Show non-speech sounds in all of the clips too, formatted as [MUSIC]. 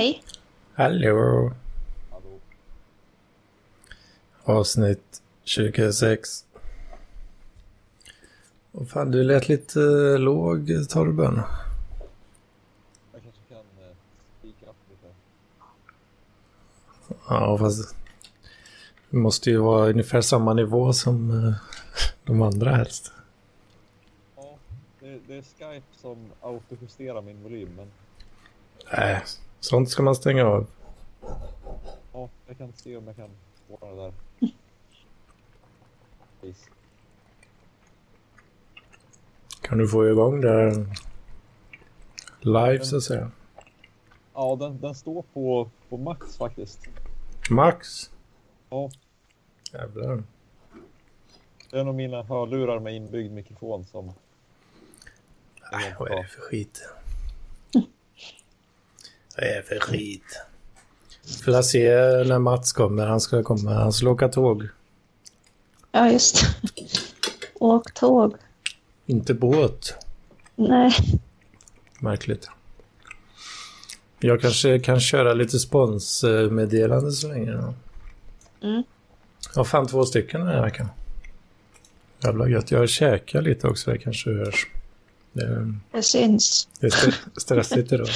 Hej. Hallå. Hallå. Avsnitt 26. Och fan, du lät lite låg, Torben. Jag kanske kan eh, spika upp lite. Ja, fast det måste ju vara ungefär samma nivå som eh, de andra helst. Ja, det, det är Skype som autojusterar min volym, men Nej, sånt ska man stänga av. ja, jag kan se om jag kan ordna det där. Please. Kan du få igång det live så att säga? Ja, den, den står på, på max faktiskt. Max? Ja, Jävlar. det är nog mina hörlurar med inbyggd mikrofon som... Nej, vad är det för skit? Vad är det för skit? Får se när Mats kommer. Han ska komma. Han ska åka tåg. Ja, just. Åk tåg. Inte båt. Nej. Märkligt. Jag kanske kan köra lite sponsmeddelande så länge. Då. Mm. Jag har fan två stycken den här veckan. Jävla gött. Jag käkar lite också. Det kanske hörs. Det, Det syns. det är st- stressigt idag.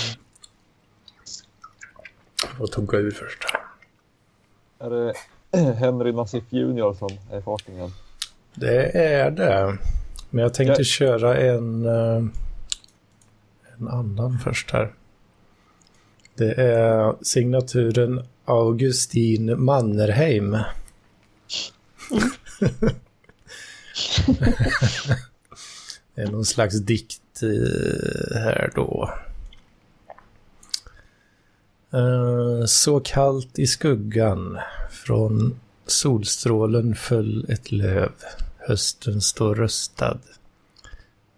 Jag får tugga ur först. Är det [CLEARS THROAT] Henry Nassif Junior som är fartingen? Det är det. Men jag tänkte Ja. köra en, eh, en annan först här. Det är signaturen Augustin Mannerheim. [LAUGHS] [LAUGHS] det är någon slags dikt eh, här då. Eh, Så kallt i skuggan från solstrålen föll ett löv. Hösten står röstad.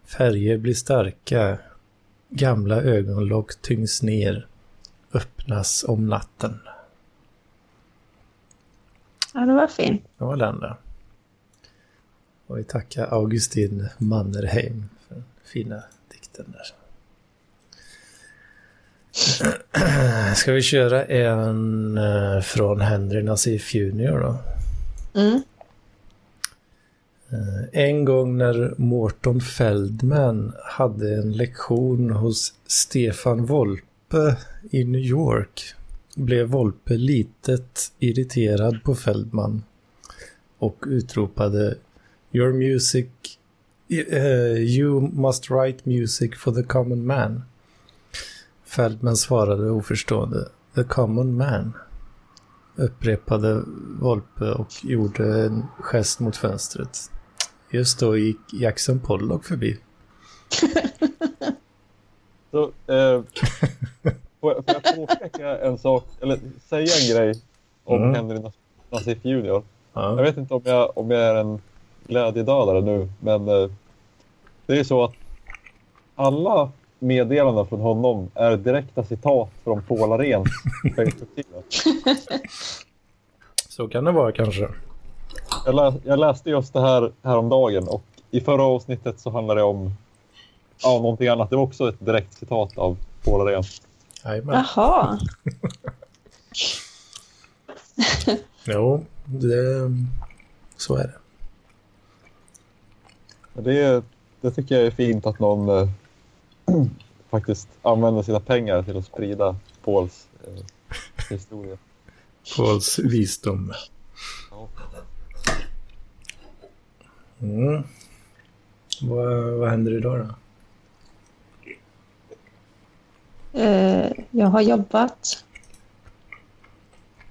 Färger blir starka. Gamla ögonlock tyngs ner. Öppnas om natten. Ja, det var fint. Det var den där. Och vi tackar Augustin Mannerheim för den fina dikten där. [CLEARS THROAT] Ska vi köra en eh, från Henry Nassif Junior då? Mm. Eh, En gång när Morton Feldman hade en lektion hos Stefan Volpe i New York blev Volpe litet irriterad på Feldman och utropade Your music, eh, you must write music for the common man. Feldman svarade oförstående The common man upprepade Volpe och gjorde en gest mot fönstret. Just då gick Jackson Pollock förbi. [LAUGHS] Så, eh, får, jag- får jag påpeka en sak, eller säga en grej om Mm. Henry Nas- Nassif Junior? Jag Ja. vet inte om jag, om jag är en glädjedödare nu, men eh, det är så att alla meddelanden från honom är direkta citat från Paul Facebook-sida. [LAUGHS] Så kan det vara kanske. Jag, lä, jag läste just det här häromdagen och i förra avsnittet så handlade det om ja, någonting annat. Det var också ett direkt citat av Paul Arén. Jaha. [LAUGHS] Jo, det... Så är det. Det, det tycker jag är fint att någon eh, [CLEARS THROAT] faktiskt använder sina pengar till att sprida Pauls eh, historia. Pauls visdom. Ja. Mm. Vad, vad händer idag då? Eh, jag har jobbat.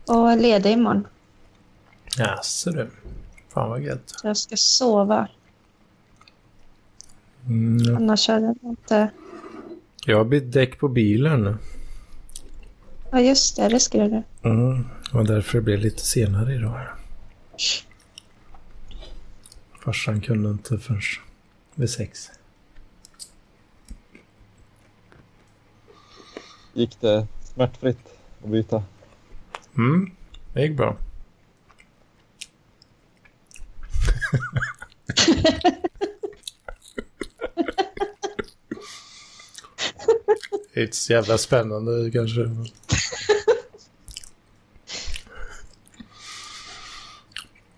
Och är ledig imorgon. Jaså du. Fan vad gött. Jag ska sova. Mm. Annars hade jag inte... Jag har bytt däck på bilen. Ja, just det. Det skrev du. Mm. Och därför blev det lite senare idag. Farsan kunde inte förrän vid sex. Gick det smärtfritt att byta? Mm, det gick bra. [LAUGHS] [LAUGHS] Det är inte så jävla spännande kanske.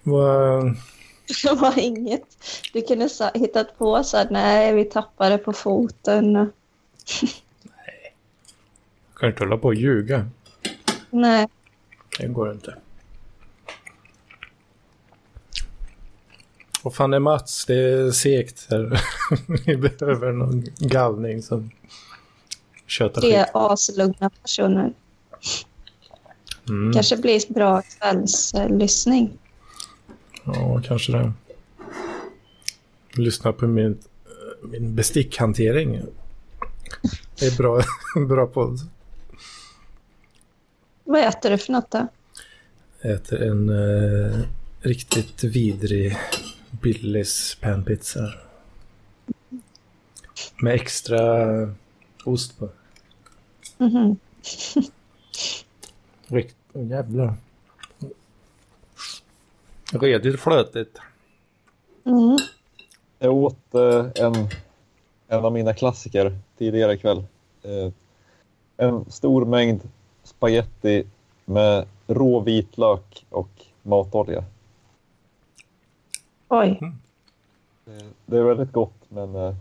Vad... [LAUGHS] Det var inget. Du kunde ha hittat på så här, nej vi tappade på foten. [LAUGHS] nej. Jag kan inte hålla på och ljuga. Nej. Det går inte. Vad fan är Mats? Det är segt här. [LAUGHS] vi behöver någon galning som köttar tre skit. aslugna personer. Mm. Kanske blir bra kvällslyssning. Ja, kanske det. Lyssna på min, min bestickhantering. Det är bra, [LAUGHS] bra podd. Vad äter du för något då? Jag äter en eh, riktigt vidrig Billys panpizza. Med extra ost på. [LAUGHS] Mhm. Rikt... Oh, jävlar. Redigt flötigt. Mm. Jag åt eh, en, en av mina klassiker tidigare ikväll. Eh, en stor mängd spaghetti med rå vitlök och matolja. Oj, Eh, Det är väldigt gott men eh,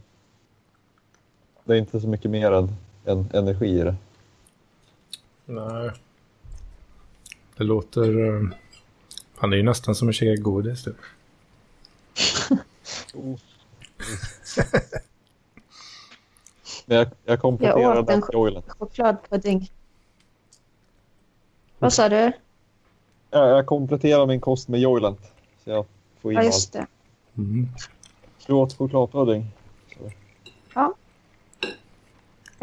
det är inte så mycket mer än, än energi i det. Nej. Det låter... eh, Han är ju nästan som att käka godis. Typ. [LAUGHS] Men jag, jag kompletterar Jag åt en chokladpudding. Vad sa du? Jag, jag kompletterar min kost med Joyland. Så jag får in Ja, allt. just det. Mm. Du åt chokladpudding.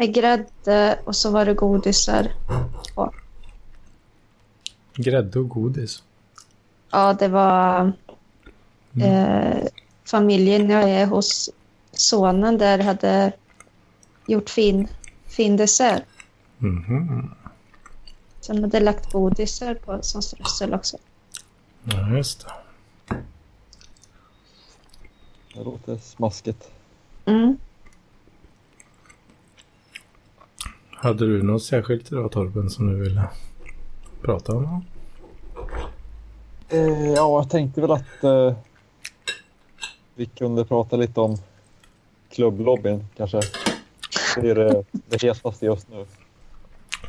Med grädde och så var det godisar. Grädde och godis. Ja, det var Mm. eh, familjen jag är hos sonen där hade gjort fin, fin dessert. Mhm. Så de hade lagt godisar på som strössel också. Ja, just det. Det låter smaskigt. Mm. Hade du något särskilt idag Torben som du ville prata om? Eh, ja, jag tänkte väl att eh, vi kunde prata lite om klubblobbyn kanske. Det är det, det hetaste just nu.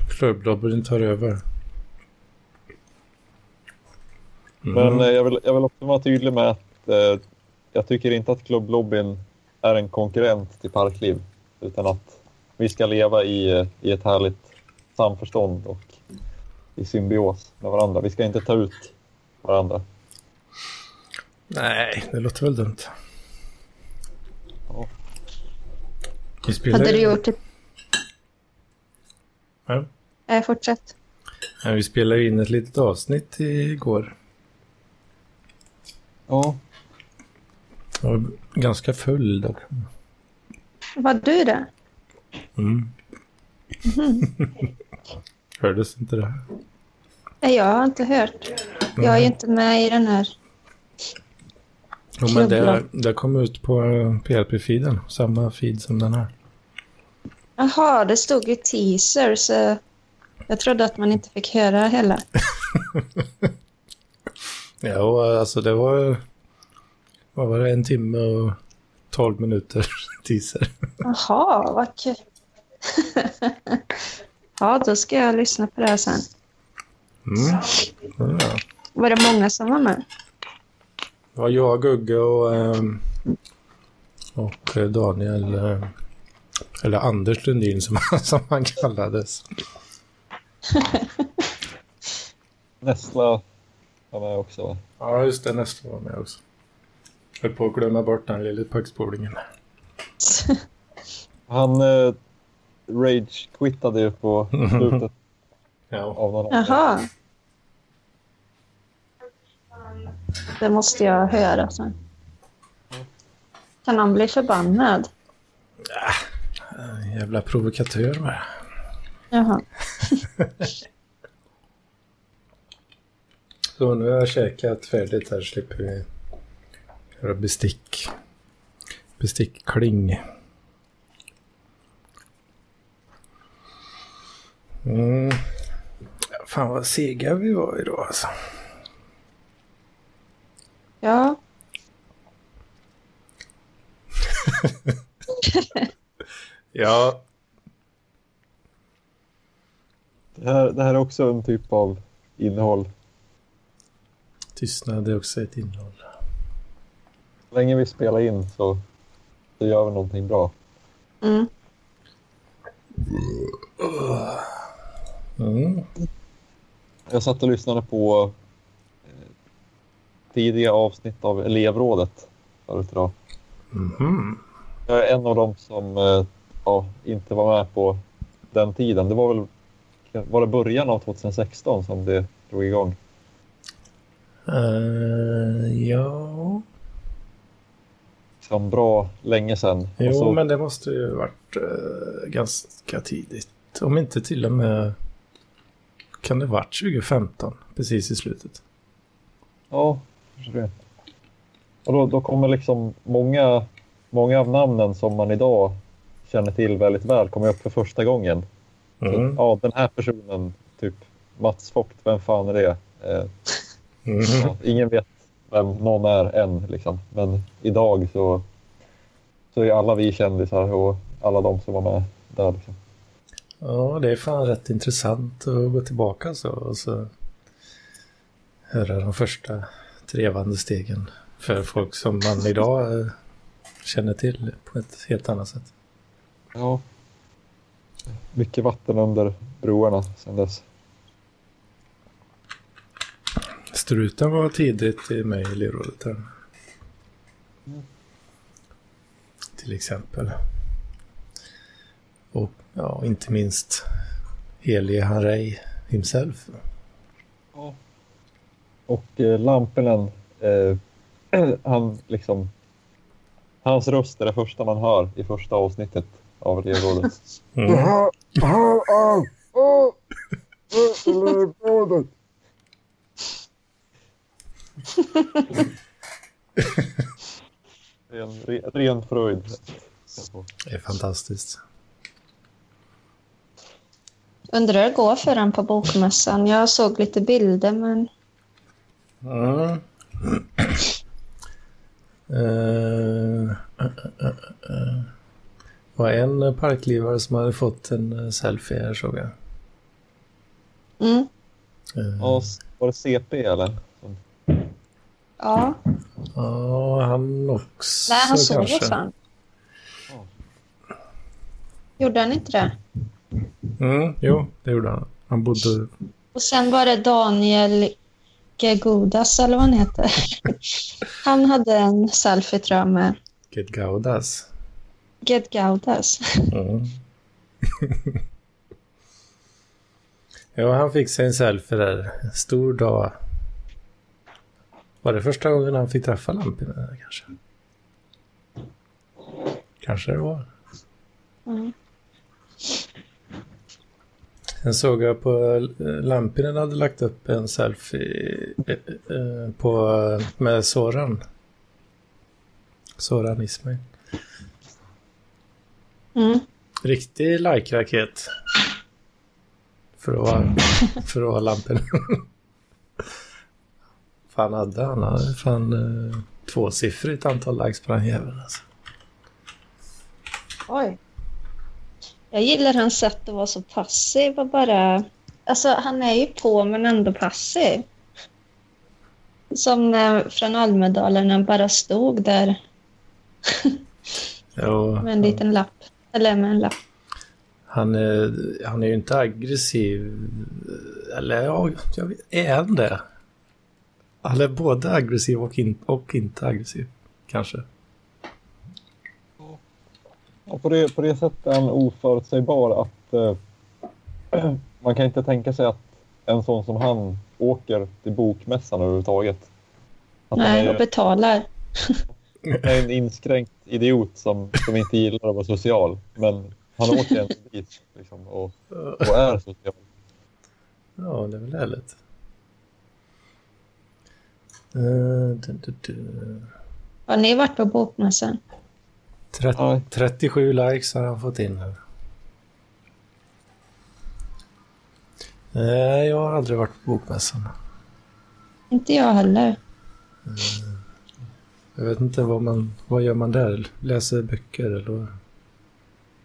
Klubblobbyn tar över. Mm. Men eh, jag, vill, jag vill också vara tydlig med att eh, jag tycker inte att klubblobbyn är en konkurrent till Parkliv. Utan att vi ska leva i, i ett härligt samförstånd och i symbios med varandra. Vi ska inte ta ut varandra. Nej, det låter väl dumt. Ja. Vi spelar Hade du gjort ett... Ja. Nej, fortsätt. Ja, vi spelade in ett litet avsnitt igår. Ja, Jag var ganska full dock. Var du det? Mm. [LAUGHS] Hördes inte det? Nej, jag har inte hört. Jag är ju inte med i den här. Jo, men det, det kom ut på PLP-feeden. Samma feed som den här. Jaha, det stod ju teaser så jag trodde att man inte fick höra hela. [LAUGHS] Ja, alltså det var... Vad var det? En timme och 12 minuter [LAUGHS] teaser. Jaha, vad kul. [LAUGHS] ja, då ska jag lyssna på det här sen. Mm. Ja. Var det många som var med? Det var jag, Gugge och, ehm, och Daniel. eh, Eller Anders Lundin som, [LAUGHS] som han kallades. Nestla var med också va? Ja, just det. Nästa var med också. Jag höll på att glömma bort den lilla puckspolningen. [LAUGHS] Han eh, rage-quittade ju på slutet [LAUGHS] Ja. av någon. Jaha. Det måste jag höra sen. Kan han bli förbannad? En jävla provokatör bara. Jaha. [LAUGHS] Så nu har jag käkat färdigt här slipper vi göra bestick. Bestickkling. Mm. Fan vad sega vi var idag alltså. Ja. [LAUGHS] Ja, Det här, det här är också en typ av innehåll. tystnad är också ett innehåll. Så länge vi spelar in så, så gör vi någonting bra. Mm. Mm. Jag satt och lyssnade på eh, tidiga avsnitt av elevrådet förut idag. Mhm. Jag är en av dem som eh, ja, inte var med på den tiden. Det var väl var det början av 2016 som det drog igång. Eh, ja, Liksom bra länge sedan. jo, så, men det måste ju varit uh, ganska tidigt. Om inte till och med... Kan det varit 2015? Precis i slutet. Ja, det. Och då, då kommer liksom många, många av namnen som man idag känner till väldigt väl kommer upp för första gången. Så, Mm. ja, den här personen, typ Mats Vogt, vem fan är det? Eh, Mm. ja, ingen vet vem någon är än, liksom. men idag så, så är alla vi kändisar och alla de som var med där. Liksom. Ja, det är fan rätt intressant att gå tillbaka så och så höra de första trevande stegen för folk som man idag eh, känner till på ett helt annat sätt. Ja. Mycket vatten under broarna sedan dess. Struten var tidigt i med i elevrådet här. Till exempel. Och ja, inte minst helige Harry himself. Och eh, Lampinen, eh, [CLEARS THROAT] han liksom... Hans röst är det första man hör i första avsnittet av elevrådet. Mm. Det [LAUGHS] är en re, ren fröjd. Det är fantastiskt. Undrar hur det går för han på bokmässan. Jag såg lite bilder men Mm. [CLEARS THROAT] Eh, eh. Det var en parklivare som hade fått en eh, selfie här såg jag. mm. S- var det CP eller? Ja. Ja, han också Nej, han kanske. fan. Ja. Gjorde han inte det? Mm, jo, det gjorde han. Han bodde... Och sen var det Daniel Gegudas eller vad han heter. [LAUGHS] Han hade en selfie tror jag med Get Gaudas. Get Gaudas. Mm. [LAUGHS] ja, han fick sig en selfie där. En stor dag. Var det första gången han fick träffa Lampinen kanske? Kanske det var. Mm. Sen såg jag på eh, Lampinen hade lagt upp en selfie eh, eh, på, med Soran. Soran Ismail. Mm. Riktig like-raket. För att vara, [LAUGHS] för att vara Lampinen. Fan hade han? Han hade fan eh, tvåsiffrigt antal likes på den jäveln alltså. Oj. Jag gillar hans sätt att vara så passiv och bara... Alltså, han är ju på men ändå passiv. Som när, från Almedalen när han bara stod där Ja, [LAUGHS] med en liten lapp. Eller med en lapp. Han är, han är ju inte aggressiv. Eller ja, jag vet, är han det? Han är både aggressiv och, in, och inte aggressiv. Kanske. Ja, på, det, på det sättet är han oförutsägbar att eh, [CLEARS THROAT] man kan inte tänka sig att en sån som han åker till bokmässan överhuvudtaget. Att han Nej, är, och betalar. är en inskränkt idiot som, som inte gillar att vara social. Men han åker ändå dit [LAUGHS] liksom, och, och är social. Ja, det är väl härligt. Uh, du, du, du. Har ni varit på bokmässan? Tret- Nej. 37 likes har han fått in nu. Nej, jag har aldrig varit på bokmässan. Inte jag heller. Jag vet inte vad man, vad gör man där? Läser böcker eller?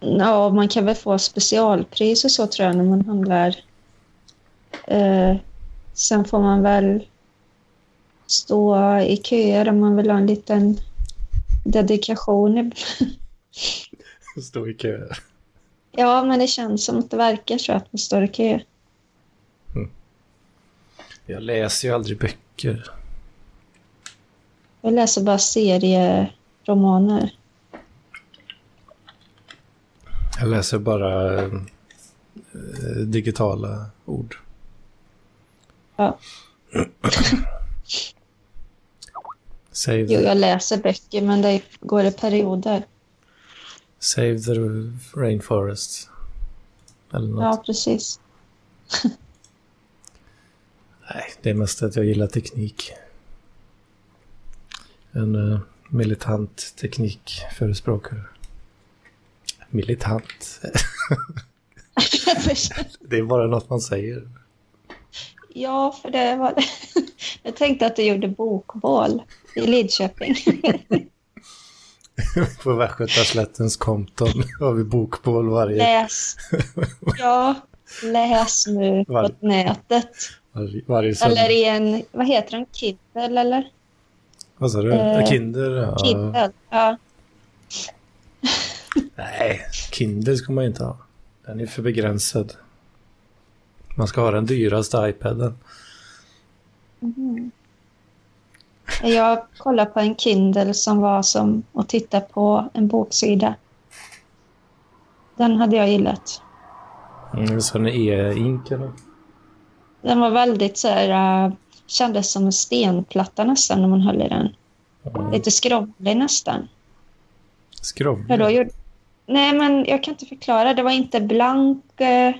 Ja, man kan väl få specialpris och så tror jag när man handlar. Eh, sen får man väl stå i köer om man vill ha en liten dedikation. [LAUGHS] Stå i kö. Ja, men det känns som att det verkar så att man står i kö. Jag läser ju aldrig böcker. Jag läser bara serieromaner. Jag läser bara eh, digitala ord. Ja. [CLEARS THROAT] Save, Jo, jag läser böcker, men det går i perioder. save the rainforest. Eller något. Ja, precis. [LAUGHS] Nej, det är mest att jag gillar teknik. En uh, militant teknikförespråkare. Militant. [LAUGHS] det är bara något man säger. ja, för det var det. [LAUGHS] Jag tänkte att du gjorde bokbål i Lidköping. [LAUGHS] På Västgötaslättens konton har vi bokbål varje, Läs. Ja, läs nu på Var- nätet. varje, varje söndag. Eller i en, vad heter den, Kindle eller? Vad sa du? eh, Kinder? Ja. Kindle. Ja. [LAUGHS] Nej, Kinder ska man ju inte ha. Den är för begränsad. Man ska ha den dyraste iPaden. Mhm. Jag kollade på en Kindle som var som att titta på en boksida. Den hade jag gillat. Mm, så den är e-ink eller? Den var väldigt så här, äh, kändes som en stenplatta nästan när man höll i den. Mm. Lite skrovlig nästan. Skrovlig. Då gjorde... Nej, men jag kan inte förklara. Det var inte blank... eh,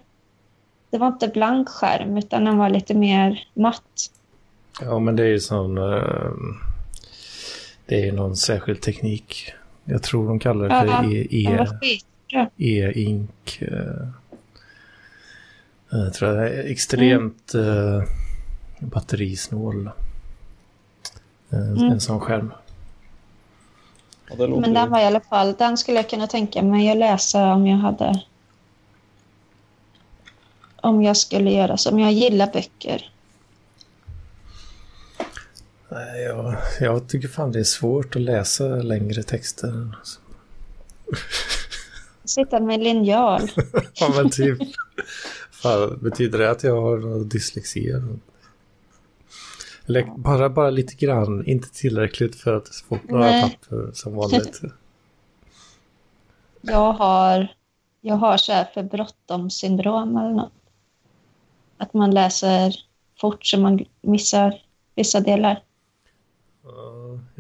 Det var inte blank skärm, utan den var lite mer matt. Ja, men det är ju sån... eh, det är någon särskild teknik. Jag tror de kallar det för e- e- e-ink. eh, Jag tror det är extremt eh, batterisnål. Eh, Mm. En sån skärm. Ja, det låter Men den var i alla fall... Den skulle jag kunna tänka mig att läsa om jag hade... Om jag skulle göra så. Om jag gillar böcker. Nej, jag, jag tycker fan det är svårt att läsa längre texter. [LAUGHS] Sitta med linjal. [LAUGHS] Ja, men typ. Fan, betyder det att jag har dyslexi? eller bara, bara lite grann, inte tillräckligt för att få några Nej. papper som vanligt. [LAUGHS] Jag har, jag har så här för bråttom syndrom eller något. Att man läser fort så man missar vissa delar.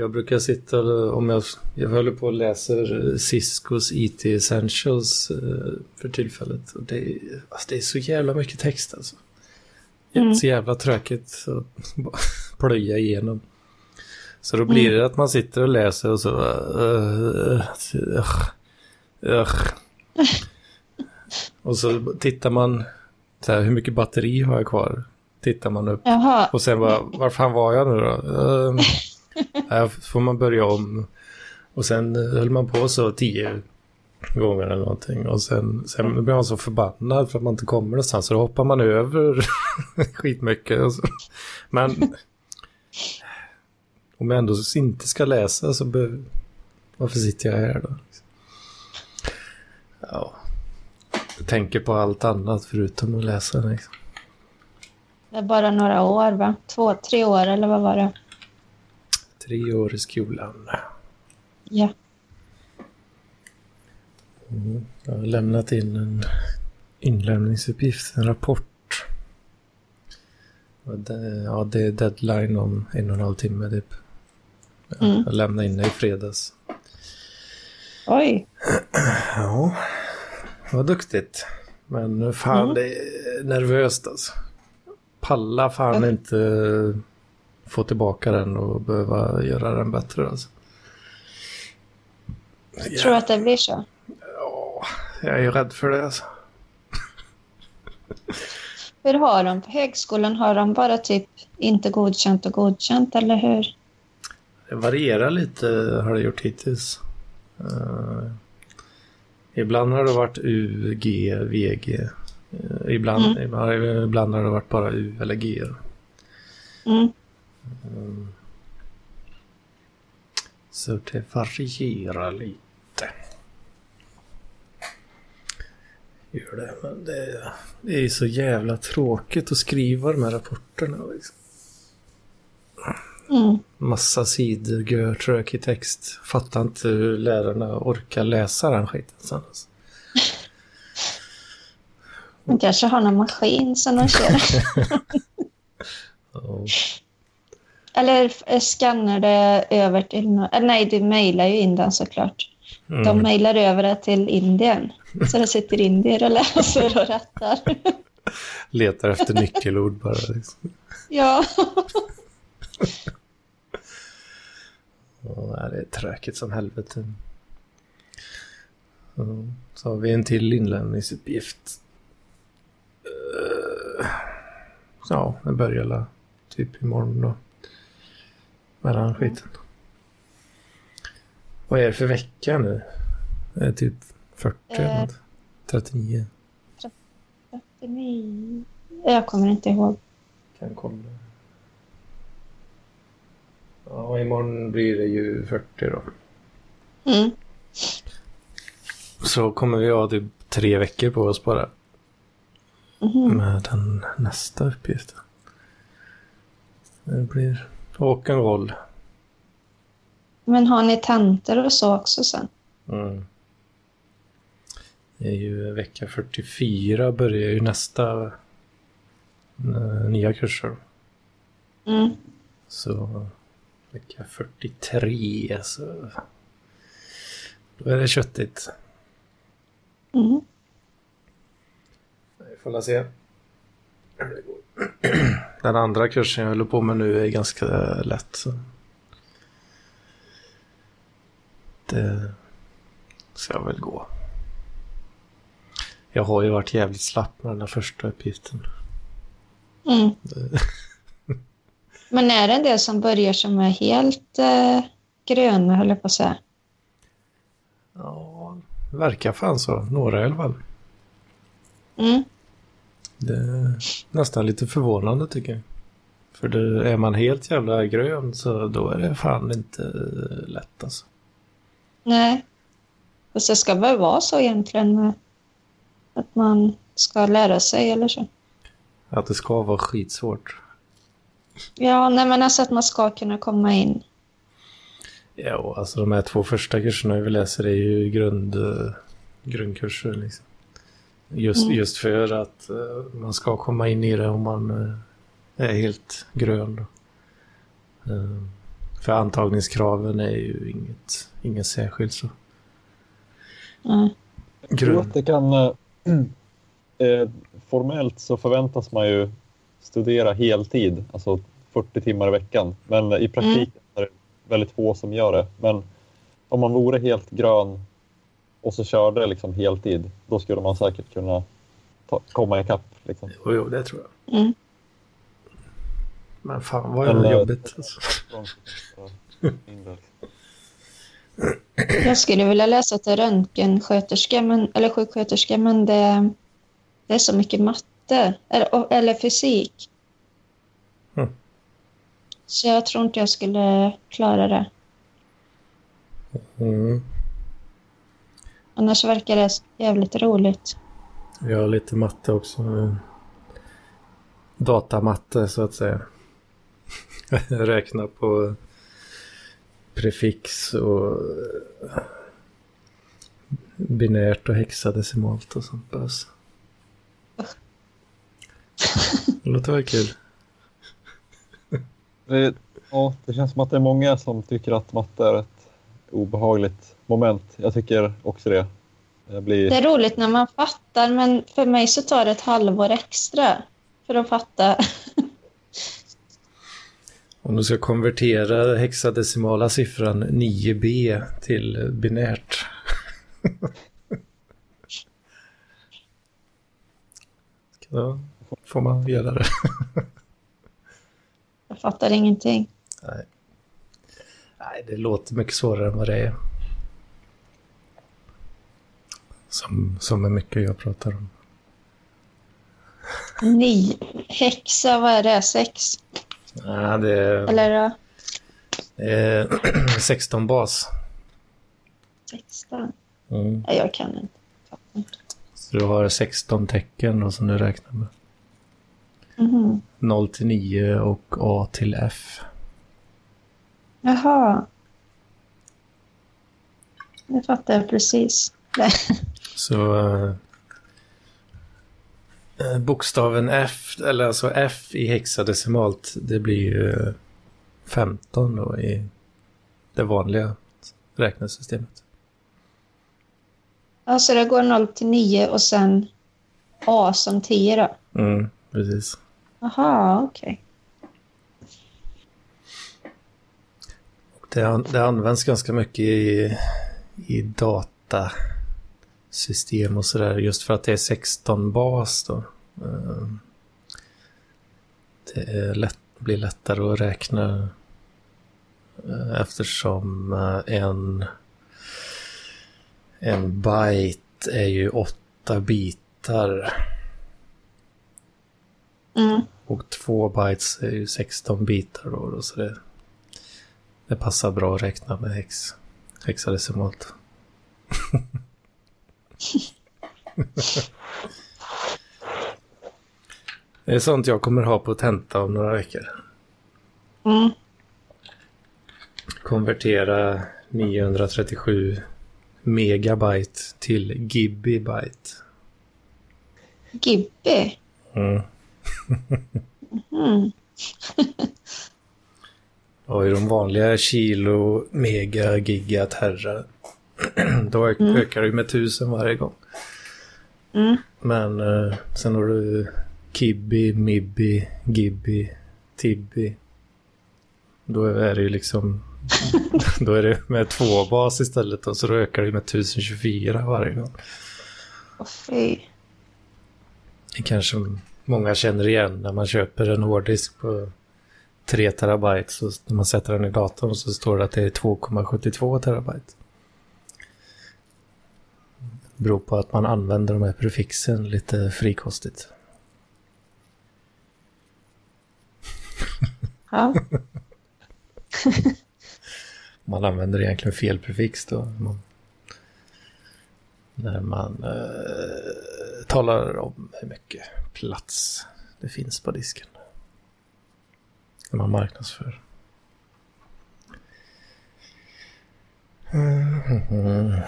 Ja, Jag brukar sitta, och- om jag, jag håller på och läser Ciscos IT Essentials eh, för tillfället. Och det, är- alltså det är så jävla mycket text alltså. Mm. Så jävla tråkigt att [LAUGHS] plöja igenom. Så då blir det att man sitter och läser och så... Uh, uh, uh. Och så tittar man, så här, hur mycket batteri har jag kvar? Tittar man upp. Jaha, Och sen bara, var fan var jag nu då? [LAUGHS] Här får man börja om. Och sen eh, höll man på så tio gånger eller någonting. Och sen, sen blir man så förbannad för att man inte kommer någonstans. Så då hoppar man över [LAUGHS] skitmycket. Och så. Men om jag ändå inte ska läsa så be, varför sitter jag här då? Ja, jag tänker på allt annat förutom att läsa. Liksom. det är bara några år va? Två, tre år eller vad var det? Tre år i skolan. Ja. Mm. Jag har lämnat in en inlämningsuppgift, en rapport. Det, ja, det är deadline om en och en halv timme typ. Ja, Mm. Jag lämnade in det i fredags. Oj. [CLEARS THROAT] Ja, vad duktigt. Men fan, Mm. det är nervöst alltså. Palla fan Ja. inte få tillbaka den och behöva göra den bättre alltså. Tror du att det blir så? Ja, jag är ju rädd för det alltså. [LAUGHS] Hur har de på högskolan? Har de bara typ inte godkänt och godkänt eller hur? Det varierar lite har det gjort hittills. Uh, ibland har det varit U, G, VG. Uh, ibland, mm. ibland, ibland har det varit bara U eller G. Mm. Um, så det varierar lite. Gör det, men det, det är så jävla tråkigt att skriva de här rapporterna. Liksom. Mm. Massa sidor, görtråkig text. Fattar inte hur lärarna orkar läsa den skiten sen. Alltså. De kanske har någon maskin som de kör. [LAUGHS] oh. Eller skannar det över till... No nej, du mejlar ju in den såklart. Mm. De mejlar över det till Indien. Så det sitter indier och [LAUGHS] läser och rättar. Letar efter nyckelord bara. Liksom. Ja. Oh, det är tråkigt som helvete. Så har vi en till inlämningsuppgift. Uh, ja, den börjar typ imorgon då. Med den skiten. Vad är det för vecka nu? Det är typ 40 eller något. 39. 39. Jag kommer inte ihåg. Kan kolla. Ja, och imorgon blir det ju 40 då. Mm. Så kommer vi ha typ tre veckor på oss bara. Mm. Med den nästa uppgiften. Det blir rock'n'roll. Men har ni tentor och så också sen? Mm. Det är ju vecka 44 börjar ju nästa uh, nya kurser. Mm. Så vecka 43 så då är det köttigt. Mm. Vi får se [CLEARS THROAT] Den andra kursen jag håller på med nu är ganska lätt. Så. Det ska väl gå. Jag har ju varit jävligt slapp med den här första uppgiften. Mm. [LAUGHS] Men är det en del som börjar som är helt eh, gröna, höll jag på att säga? Ja, verkar fan så. Några i alla fall. Mm. Det är nästan lite förvånande tycker jag. För det, är man helt jävla grön så då är det fan inte lätt alltså. Nej. Fast det ska väl vara så egentligen. Att man ska lära sig eller så. Att det ska vara skitsvårt. Ja, nej men alltså att man ska kunna komma in. Ja, alltså de här två första kurserna vi läser är ju grund, grundkurser. Liksom. Just, mm. just för att uh, man ska komma in i det om man uh, är helt grön. Uh, för antagningskraven är ju inget, inget särskilt så. Mm. Jag tror att det kan... [CLEARS THROAT] Eh, formellt så förväntas man ju studera heltid, alltså 40 timmar i veckan. Men i praktiken mm. är det väldigt få som gör det. Men om man vore helt grön och så körde liksom heltid, då skulle man säkert kunna ta, komma ikapp. Liksom. Jo, jo, det tror jag. Mm. Men fan vad är det jobbigt. Alltså. Jag skulle vilja läsa till röntgensköterska, men, eller sjuksköterska, men det, det är så mycket matte eller, eller fysik. Mm. Så jag tror inte jag skulle klara det. Mm. Annars verkar det jävligt roligt. Vi har lite matte också. Datamatte så att säga. [LAUGHS] Räkna på prefix och binärt och hexadecimalt och sånt bös. [LAUGHS] Det låter väl kul. Det, ja, det känns som att det är många som tycker att matte är ett obehagligt moment. Jag tycker också det. Blir... Det är roligt när man fattar, men för mig så tar det ett halvår extra för att fatta. [LAUGHS] Om du ska konvertera hexadecimala siffran 9b till binärt. [LAUGHS] Då får man göra det. Jag fattar ingenting. Nej. Nej, det låter mycket svårare än vad det är. Som, som är mycket jag pratar om. Ni, häxa, vad är det? Sex? Ja, det är, Eller är [CLEARS THROAT] 16 bas. 16? Mm. Nej, jag kan inte. Så du har 16 tecken då, som du räknar med. Mhm. 0 till 9 och A till F. Jaha. Det fattar jag precis. Så eh, eh, bokstaven F, eller alltså F i hexadecimalt, det blir ju eh, 15 då i det vanliga räknesystemet. Alltså det går 0 till 9 och sen A som 10 då? Mm, precis. Jaha, okej. Det, an- det används ganska mycket i, i datasystem och sådär just för att det är 16 bas då. Eh, Det är lätt, blir lättare att räkna eh, eftersom eh, en, en byte är ju åtta bitar Mm. och två bytes är ju 16 bitar då, då så det, det passar bra att räkna med hex, hexadecimalt. [LAUGHS] [LAUGHS] det är sånt jag kommer ha på tenta om några veckor. Mm. Konvertera 937 megabyte till gibibyte. Gibby? Mm. Mm. [LAUGHS] Och i de vanliga kilo, mega, giga, terra, då Mm. ökar det med tusen varje gång. Mm. Men eh, sen har du Kibbi, Mibbi, Gibbi, Tibbi. Då är det ju liksom... [LAUGHS] då är det med två bas istället och så då ökar det med 1024 varje gång. Åh fy. Det kanske många känner igen när man köper en hårddisk på 3 terabyte. Så när man sätter den i datorn så står det att det är 2,72 terabyte. Beror på att man använder de här prefixen lite frikostigt. [LAUGHS] Ja. [LAUGHS] Man använder egentligen fel prefix då. Man, när man eh, talar om hur mycket plats det finns på disken. När man marknadsför. Mm.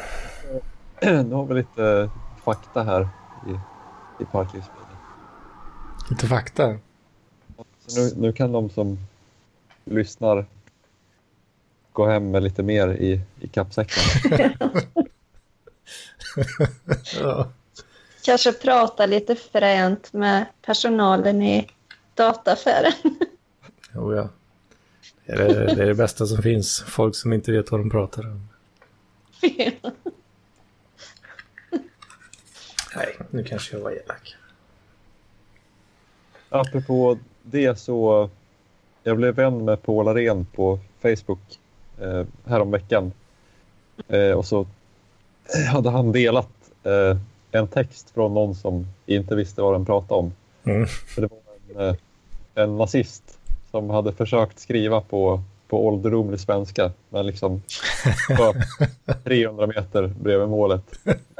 [CLEARS THROAT] Nu har vi lite fakta här i, i Parklivspodden. Lite fakta. Så nu, nu kan de som lyssnar gå hem med lite mer i, i kappsäcken. [LAUGHS] Ja. Kanske prata lite fränt med personalen i dataaffären. Jo, [LAUGHS] ja. Det är det, det är det bästa som finns. Folk som inte vet vad de pratar om. [LAUGHS] Nej, nu kanske jag var elak. Apropå det så jag blev vän med Paul Arén på Facebook eh, häromveckan. Eh, och så hade han delat eh, en text från någon som inte visste vad den pratade om. Mm. För det var en, eh, en nazist som hade försökt skriva på, på ålderdomlig svenska men liksom var [LAUGHS] 300 meter bredvid målet.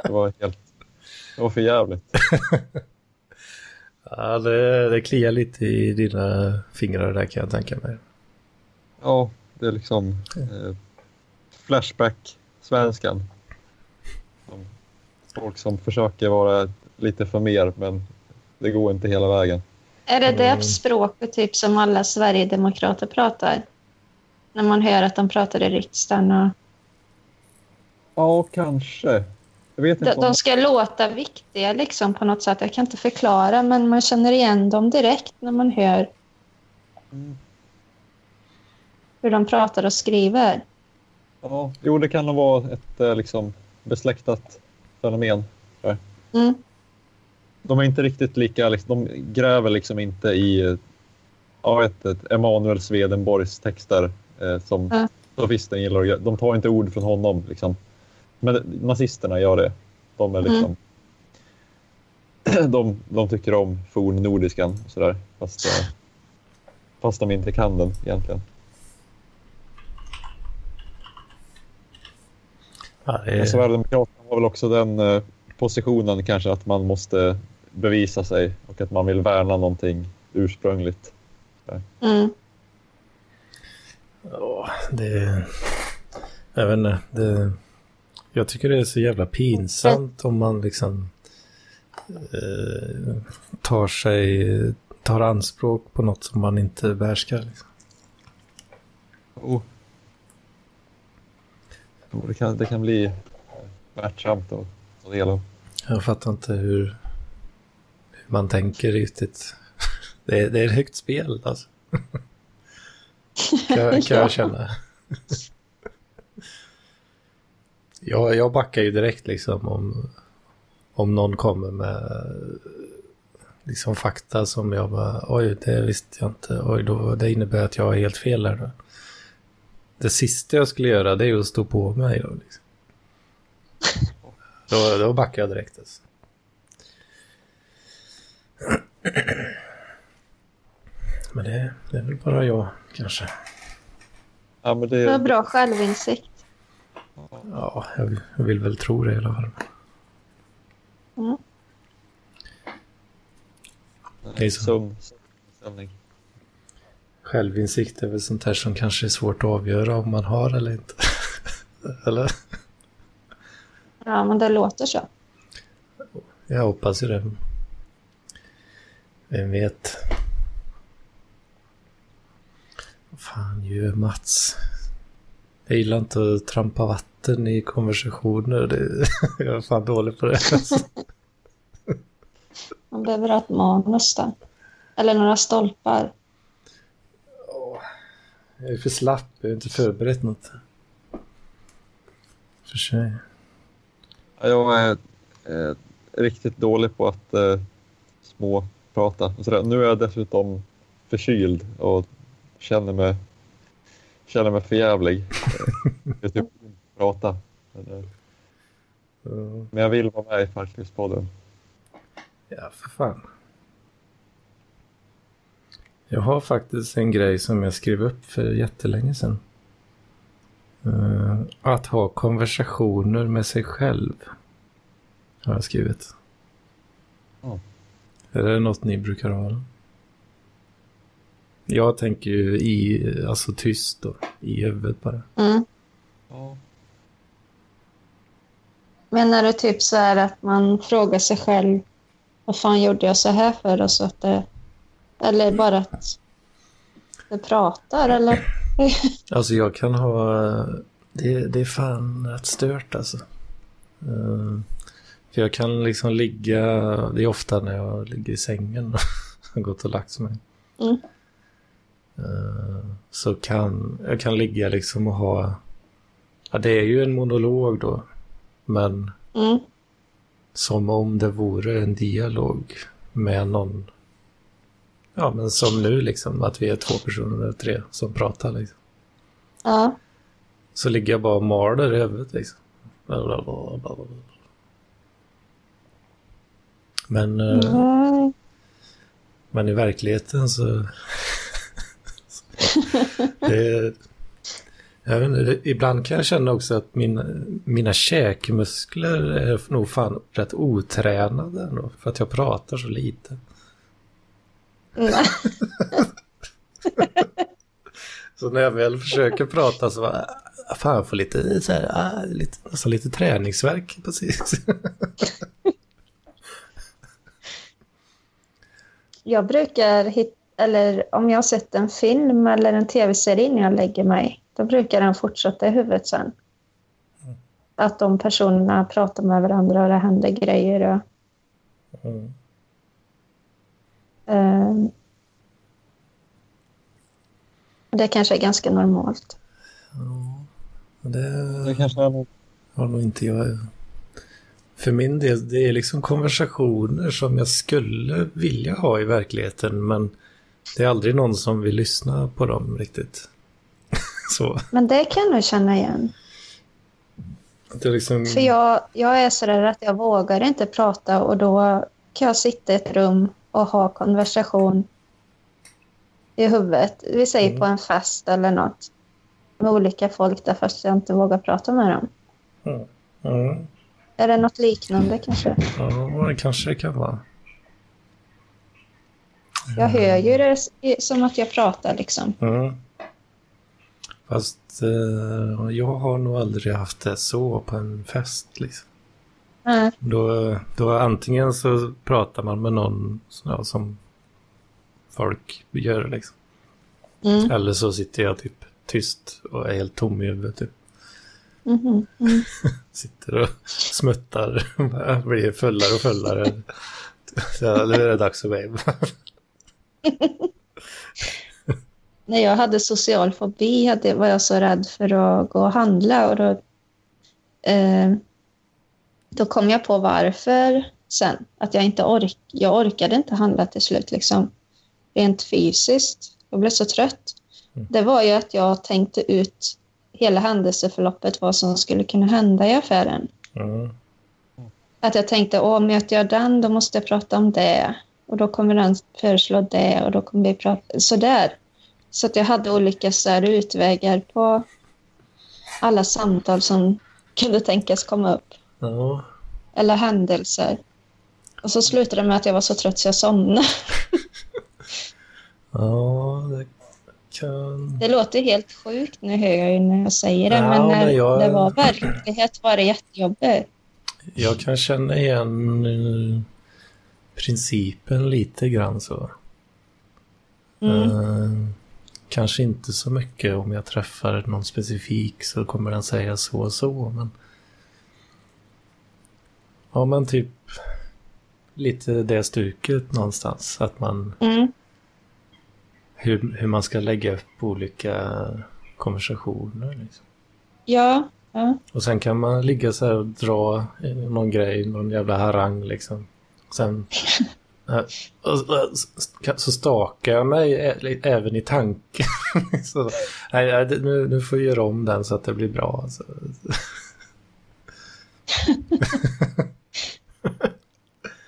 Det var helt det var för jävligt. [LAUGHS] Ja, det, det kliar lite i dina fingrar där kan jag tänka mig. Ja, det är liksom eh, Flashback-svenskan. Som Folk som försöker vara lite för mer, men det går inte hela vägen. Är det det Mm. språket typ som alla Sverigedemokrater pratar? När man hör att de pratar i riksdagen. Och... Ja, kanske. Vet De, de ska låta viktiga liksom på något sätt. Jag kan inte förklara, men man känner igen dem direkt när man hör Mm. hur de pratar och skriver. Ja, jo, det kan nog vara ett eh, liksom, besläktat fenomen. Mm. De är inte riktigt lika, liksom, de gräver liksom inte i eh, ja, ett, ett Emanuel Swedenborgs texter eh, som Ja. Sofisten gillar De tar inte ord från honom. Liksom. Men nazisterna gör det. De är liksom... [CLEARS THROAT] De, de tycker om fornnordiskan sådär. Fast, eh, fast de inte kan den egentligen. Ja, det Sverigedemokraterna har väl också den eh, positionen kanske att man måste bevisa sig och att man vill värna någonting ursprungligt. Mm. ja, det. Jag vet inte. Det, jag tycker det är så jävla pinsamt om man liksom eh, tar sig, tar anspråk på något som man inte behärskar. Liksom. Oh. Jo, Det, kan, det kan bli smärtsamt att ta del av. Jag fattar inte hur, hur man tänker riktigt. [LAUGHS] Det är, det är ett högt spel alltså. Kan, [LAUGHS] kan jag [LAUGHS] känna. Jag, jag backar ju direkt liksom om, om någon kommer med liksom fakta som jag bara, oj det visste jag inte, oj då, det innebär att jag har helt fel här då. Det sista jag skulle göra det är att stå på mig då. Liksom. Då, då backar jag direkt alltså. Men det, det är väl bara jag kanske. Ja, men Det var det, bra självinsikt. Ja, jag vill, jag vill väl tro det i alla fall. Mm. Det är så. Självinsikt är väl sånt här som kanske är svårt att avgöra om man har eller inte. [LAUGHS] eller? Ja, men det låter så. Jag hoppas ju det. Vem vet? Vad fan gör Mats? Jag gillar inte att trampa vatten i konversationer. Det, [LAUGHS] jag är fan dålig på det. Man behöver ha ett manus där. Eller några stolpar. Jag är för slapp. Jag har inte förberett något. För sig. Ja, Jag är eh, riktigt dålig på att eh, småprata. Nu är jag dessutom förkyld och känner mig, känner mig förjävlig. [LAUGHS] Eh, Jag typ prata. Men, eh. Men jag vill vara med i Farklivspodden. Ja, för fan. Jag har faktiskt en grej som jag skrev upp för jättelänge sedan. Eh, att ha konversationer med sig själv. Har jag skrivit. Ja. Är det något ni brukar ha? Jag tänker ju i, alltså tyst då, i huvudet bara. Mm. Ja. Menar du typ så här att man frågar sig själv vad fan gjorde jag så här för? Och så att det, eller bara att det pratar eller? [LAUGHS] Alltså jag kan ha, det, det är fan rätt stört alltså. Eh, För jag kan liksom ligga, det är ofta när jag ligger i sängen och [LAUGHS] har gått och lagt mig. Mm. Eh, Så kan jag kan ligga liksom och ha, ja det är ju en monolog då. Men Mm. som om det vore en dialog med någon. Ja men som nu liksom, att vi är två personer eller tre som pratar liksom. Ja. Så ligger jag bara och maler i huvudet liksom. Men, eh, Mm. men i verkligheten så... [LAUGHS] det, jag vet inte, ibland kan jag känna också att mina, mina käkmuskler är nog fan rätt otränade ändå, för att jag pratar så lite. [LAUGHS] Så när jag väl försöker prata så bara, ah, fan jag får lite, så här, ah, lite, nästan lite träningsverk precis. [LAUGHS] Jag brukar hitta, eller om jag har sett en film eller en tv-serie innan jag lägger mig, då brukar den fortsätta i huvudet sen. Att de personerna pratar med varandra och det händer grejer. Och, Mm. ehm, det kanske är ganska normalt. Ja, det... Det kanske är har nog inte jag. För min del, det är liksom konversationer som jag skulle vilja ha i verkligheten, men det är aldrig någon som vill lyssna på dem riktigt. [LAUGHS] Så. Men det kan jag nog känna igen. Liksom... För jag, jag är sådär att jag vågar inte prata och då kan jag sitta i ett rum och ha konversation i huvudet. Vi säger Mm. på en fest eller något. Med olika folk där fast jag inte vågar prata med dem. Ja, Är det något liknande kanske? ja, det kanske det kan vara. Jag hör ju det som att jag pratar liksom. Mm. Fast eh, jag har nog aldrig haft det så på en fest. Liksom. Nej. Då, då antingen så pratar man med någon ja, som folk gör liksom. Mm. Eller så sitter jag typ tyst och är helt tom i huvudet. Typ. Mhm. Mm. [LAUGHS] Sitter och smuttar. [LAUGHS] Blir fullare och fullare. [LAUGHS] Så nu är det dags att hem. [LAUGHS] När jag hade social fobi hade, var jag så rädd för att gå och handla. Och då, eh, då kom jag på varför sen. Att jag inte ork, jag orkade inte handla till slut. Liksom. Rent fysiskt. Jag blev så trött. Mm. Det var ju att jag tänkte ut hela händelseförloppet, vad som skulle kunna hända i affären. Mm. Att jag tänkte, åh, möter jag den, då måste jag prata om det. Och då kommer den föreslå det och då kommer vi prata sådär. Så att jag hade olika så här, utvägar på alla samtal som kunde tänkas komma upp. Ja, Eller händelser. Och så slutade det med att jag var så trött så jag somnade. [LAUGHS] ja, det kan... Det låter helt sjukt nu hör jag ju när jag säger det. Ja, men när men jag- det var verklighet var det jättejobbigt. Jag kan känna igen eh, principen lite grann så. Mm. Eh, kanske inte så mycket om jag träffar någon specifik så kommer den säga så och så. Men... Ja, men typ lite det stuket någonstans. Att man, Mm. hur, hur man ska lägga upp olika konversationer. Liksom. Ja, ja. Och sen kan man ligga så här och dra någon grej, någon jävla harang liksom. Sen eh, och, så- stakar jag mig även i tanken. [LAUGHS] så, nej, nu, nu får jag göra om den så att det blir bra. Alltså. [LAUGHS]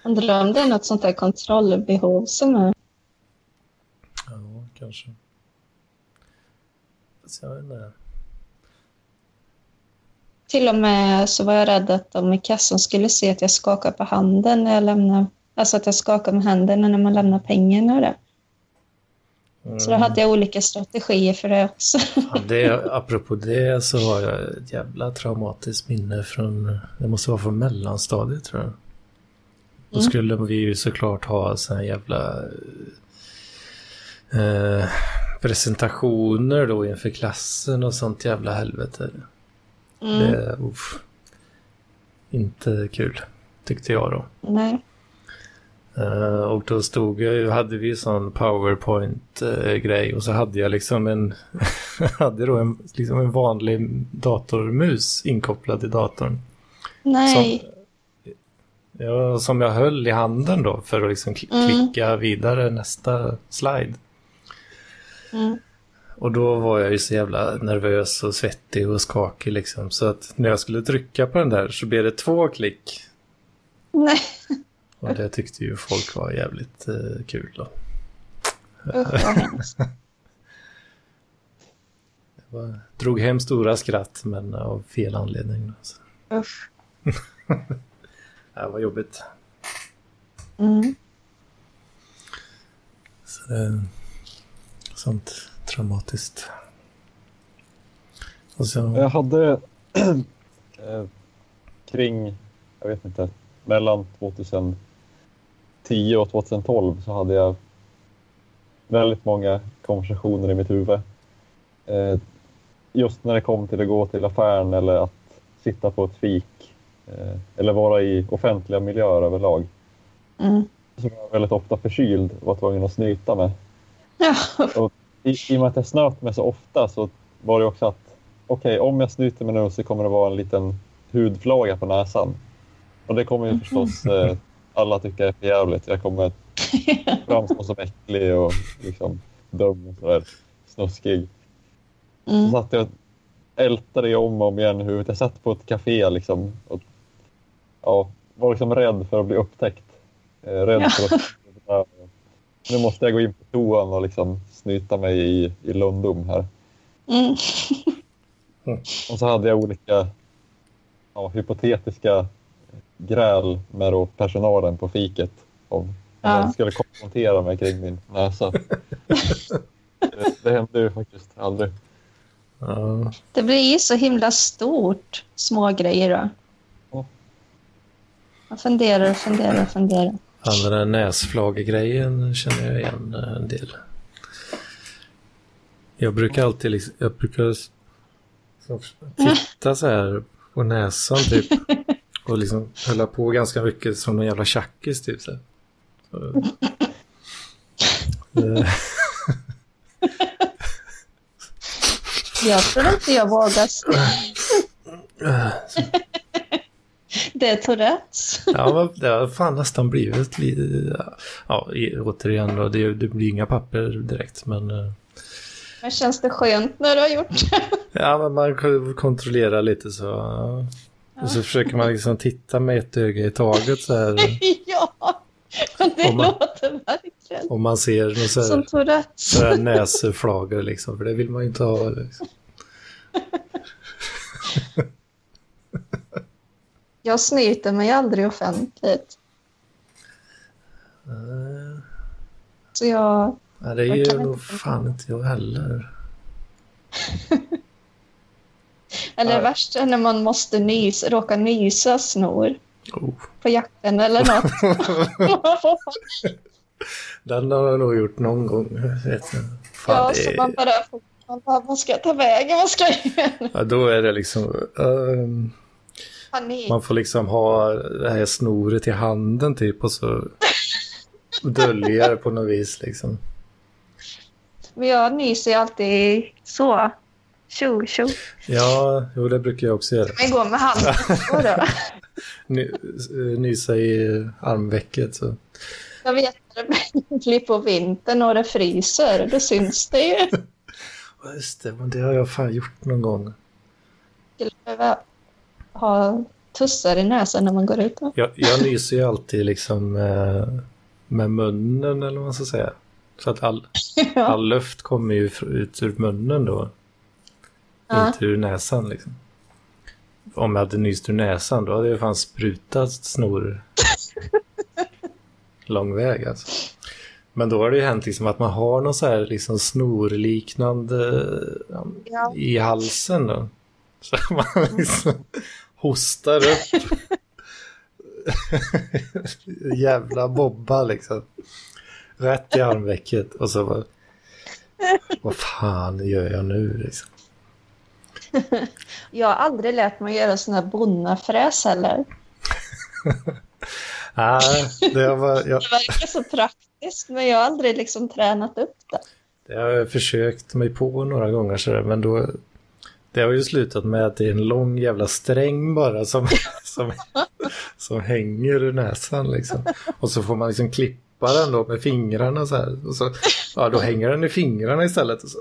Undrar om det är något sånt där kontrollbehov som är... Ja, kanske. Så jag vet inte. Till och med så var jag rädd att de i kassan skulle se att jag skakar på handen när jag lämnar... Alltså att jag skakar med händerna när man lämnar pengarna och det. Så då hade jag olika strategier för det också. Ja, det, apropå det så har jag ett jävla traumatiskt minne från, det måste vara från mellanstadiet tror jag. Då Mm. skulle vi ju såklart ha såna här jävla eh, presentationer då inför klassen och sånt jävla helvete. Mm. Det, uff, inte kul, tyckte jag då. Nej. Eh, och då stod jag hade vi sån powerpoint-grej och så hade jag liksom en, [LAUGHS] hade då en, liksom en vanlig datormus inkopplad i datorn. Nej. Ja, som jag höll i handen då för att liksom kl- Mm. klicka vidare nästa slide. Mm. Och då var jag ju så jävla nervös och svettig och skakig liksom. Så att när jag skulle trycka på den där så blev det två klick. Nej. Och det tyckte ju folk var jävligt eh, kul då. Usch [LAUGHS] var, drog hem stora skratt men av fel anledning. Alltså. Usch. [LAUGHS] Det var jobbigt. Mm. Så sånt traumatiskt. Och så, Jag hade [CLEARS THROAT] eh, kring, jag vet inte, mellan 2010 och 2012 så hade jag väldigt många konversationer i mitt huvud. Eh, just när det kom till att gå till affären eller att sitta på ett fik eh, eller vara i offentliga miljöer överlag. Mm. Så var jag väldigt ofta förkyld och var tvungen att snyta mig. Ja. I, I och med att jag snöt mig så ofta så var det också att okej, om jag snyter mig nu så kommer det vara en liten hudflagga på näsan. Och det kommer ju förstås eh, alla tycka är för jävligt. Jag kommer [LAUGHS] framstå som äcklig och liksom dum och sådär snuskig. Så Mm. satt jag och ältade det om och om igen i huvudet. Jag satt på ett café liksom. Och, ja, var liksom rädd för att bli upptäckt. Eh, rädd Ja. för att... Nu måste jag gå in på toan och liksom snyta mig i, i lundom här. Mm. [LAUGHS] Och så hade jag olika ja, hypotetiska gräl med då personalen på fiket. Om Ja. de skulle konfrontera mig kring min näsa. det, [LAUGHS] det hände ju faktiskt aldrig. Det blir ju så himla stort, små grejer då. Ja. Man funderar och funderar och funderar. Ja, den där näsflagegrejen känner jag igen eh, en del. Jag brukar alltid liksom, jag brukar titta så här på näsan typ. [LAUGHS] Och liksom hålla på ganska mycket som en jävla tjackis typ. Så. Jag tror inte jag vågar. [LAUGHS] Det är Tourettes. Ja, det har fan nästan blivit. Ja, återigen då, det, det blir inga papper direkt, men... eh, Men känns det skönt när du har gjort det? Ja, men man kan kontrollera lite så. ja. Och så försöker man liksom titta med ett öga i taget så här. [LAUGHS] ja, men det man- låter verkligen Om man ser något så som här, Tourettes. så här näsflagor liksom, för det vill man ju inte ha. Liksom. [LAUGHS] Jag snyter mig aldrig offentligt. Eh, Så jag... Ja, det Jag ju nog fan inte jag heller. [LAUGHS] Eller Ja. det värsta är när man måste nysa, råka nysa snor Oh. på jakten eller något. [LAUGHS] Den har jag nog gjort någon gång. jag Vet inte. Fan, ja, det så man bara... Man bara, vad ska jag ta vägen? Vad ska jag göra? ja, då är det liksom... ehm, Panik. Man får liksom ha det här snoret i handen typ och så dölja det på något vis liksom. Men jag nyser ju alltid så. Tjo, tjo. Ja, jo det brukar jag också göra. Men går med handen så då. [LAUGHS] Ny, eh, nysa i armvecket så. Jag vet det blir på vintern och det fryser. Då syns det ju. [LAUGHS] Just det, men det har jag fan gjort någon gång. Ha tussar i näsan när man går ut. Jag, jag nyser ju alltid liksom eh, med munnen eller vad man ska säga. Så att all, [LAUGHS] Ja. all luft kommer ju ut ur munnen då. Ja. Inte ur näsan liksom. Om jag hade nyst ur näsan då hade jag fan sprutat snor [LAUGHS] lång väg alltså. Men då har det ju hänt liksom att man har någon så här liksom snorliknande ja, Ja. i halsen då. Så man liksom hostar upp. [LAUGHS] Jävla bobba liksom. Rätt i armvecket och så bara. Vad fan gör jag nu liksom? Jag har aldrig lärt mig att göra sån här bonnafräs heller. [LAUGHS] Nej, det var, jag, Det verkar så praktiskt, men jag har aldrig liksom tränat upp det. det har jag försökt mig på några gånger sådär, men då det har ju slutat med att det är en lång jävla sträng bara som, [LAUGHS] som, som hänger ur näsan liksom. Och så får man liksom klippa den då med fingrarna så här. Och så, ja, då hänger den i fingrarna istället. Och så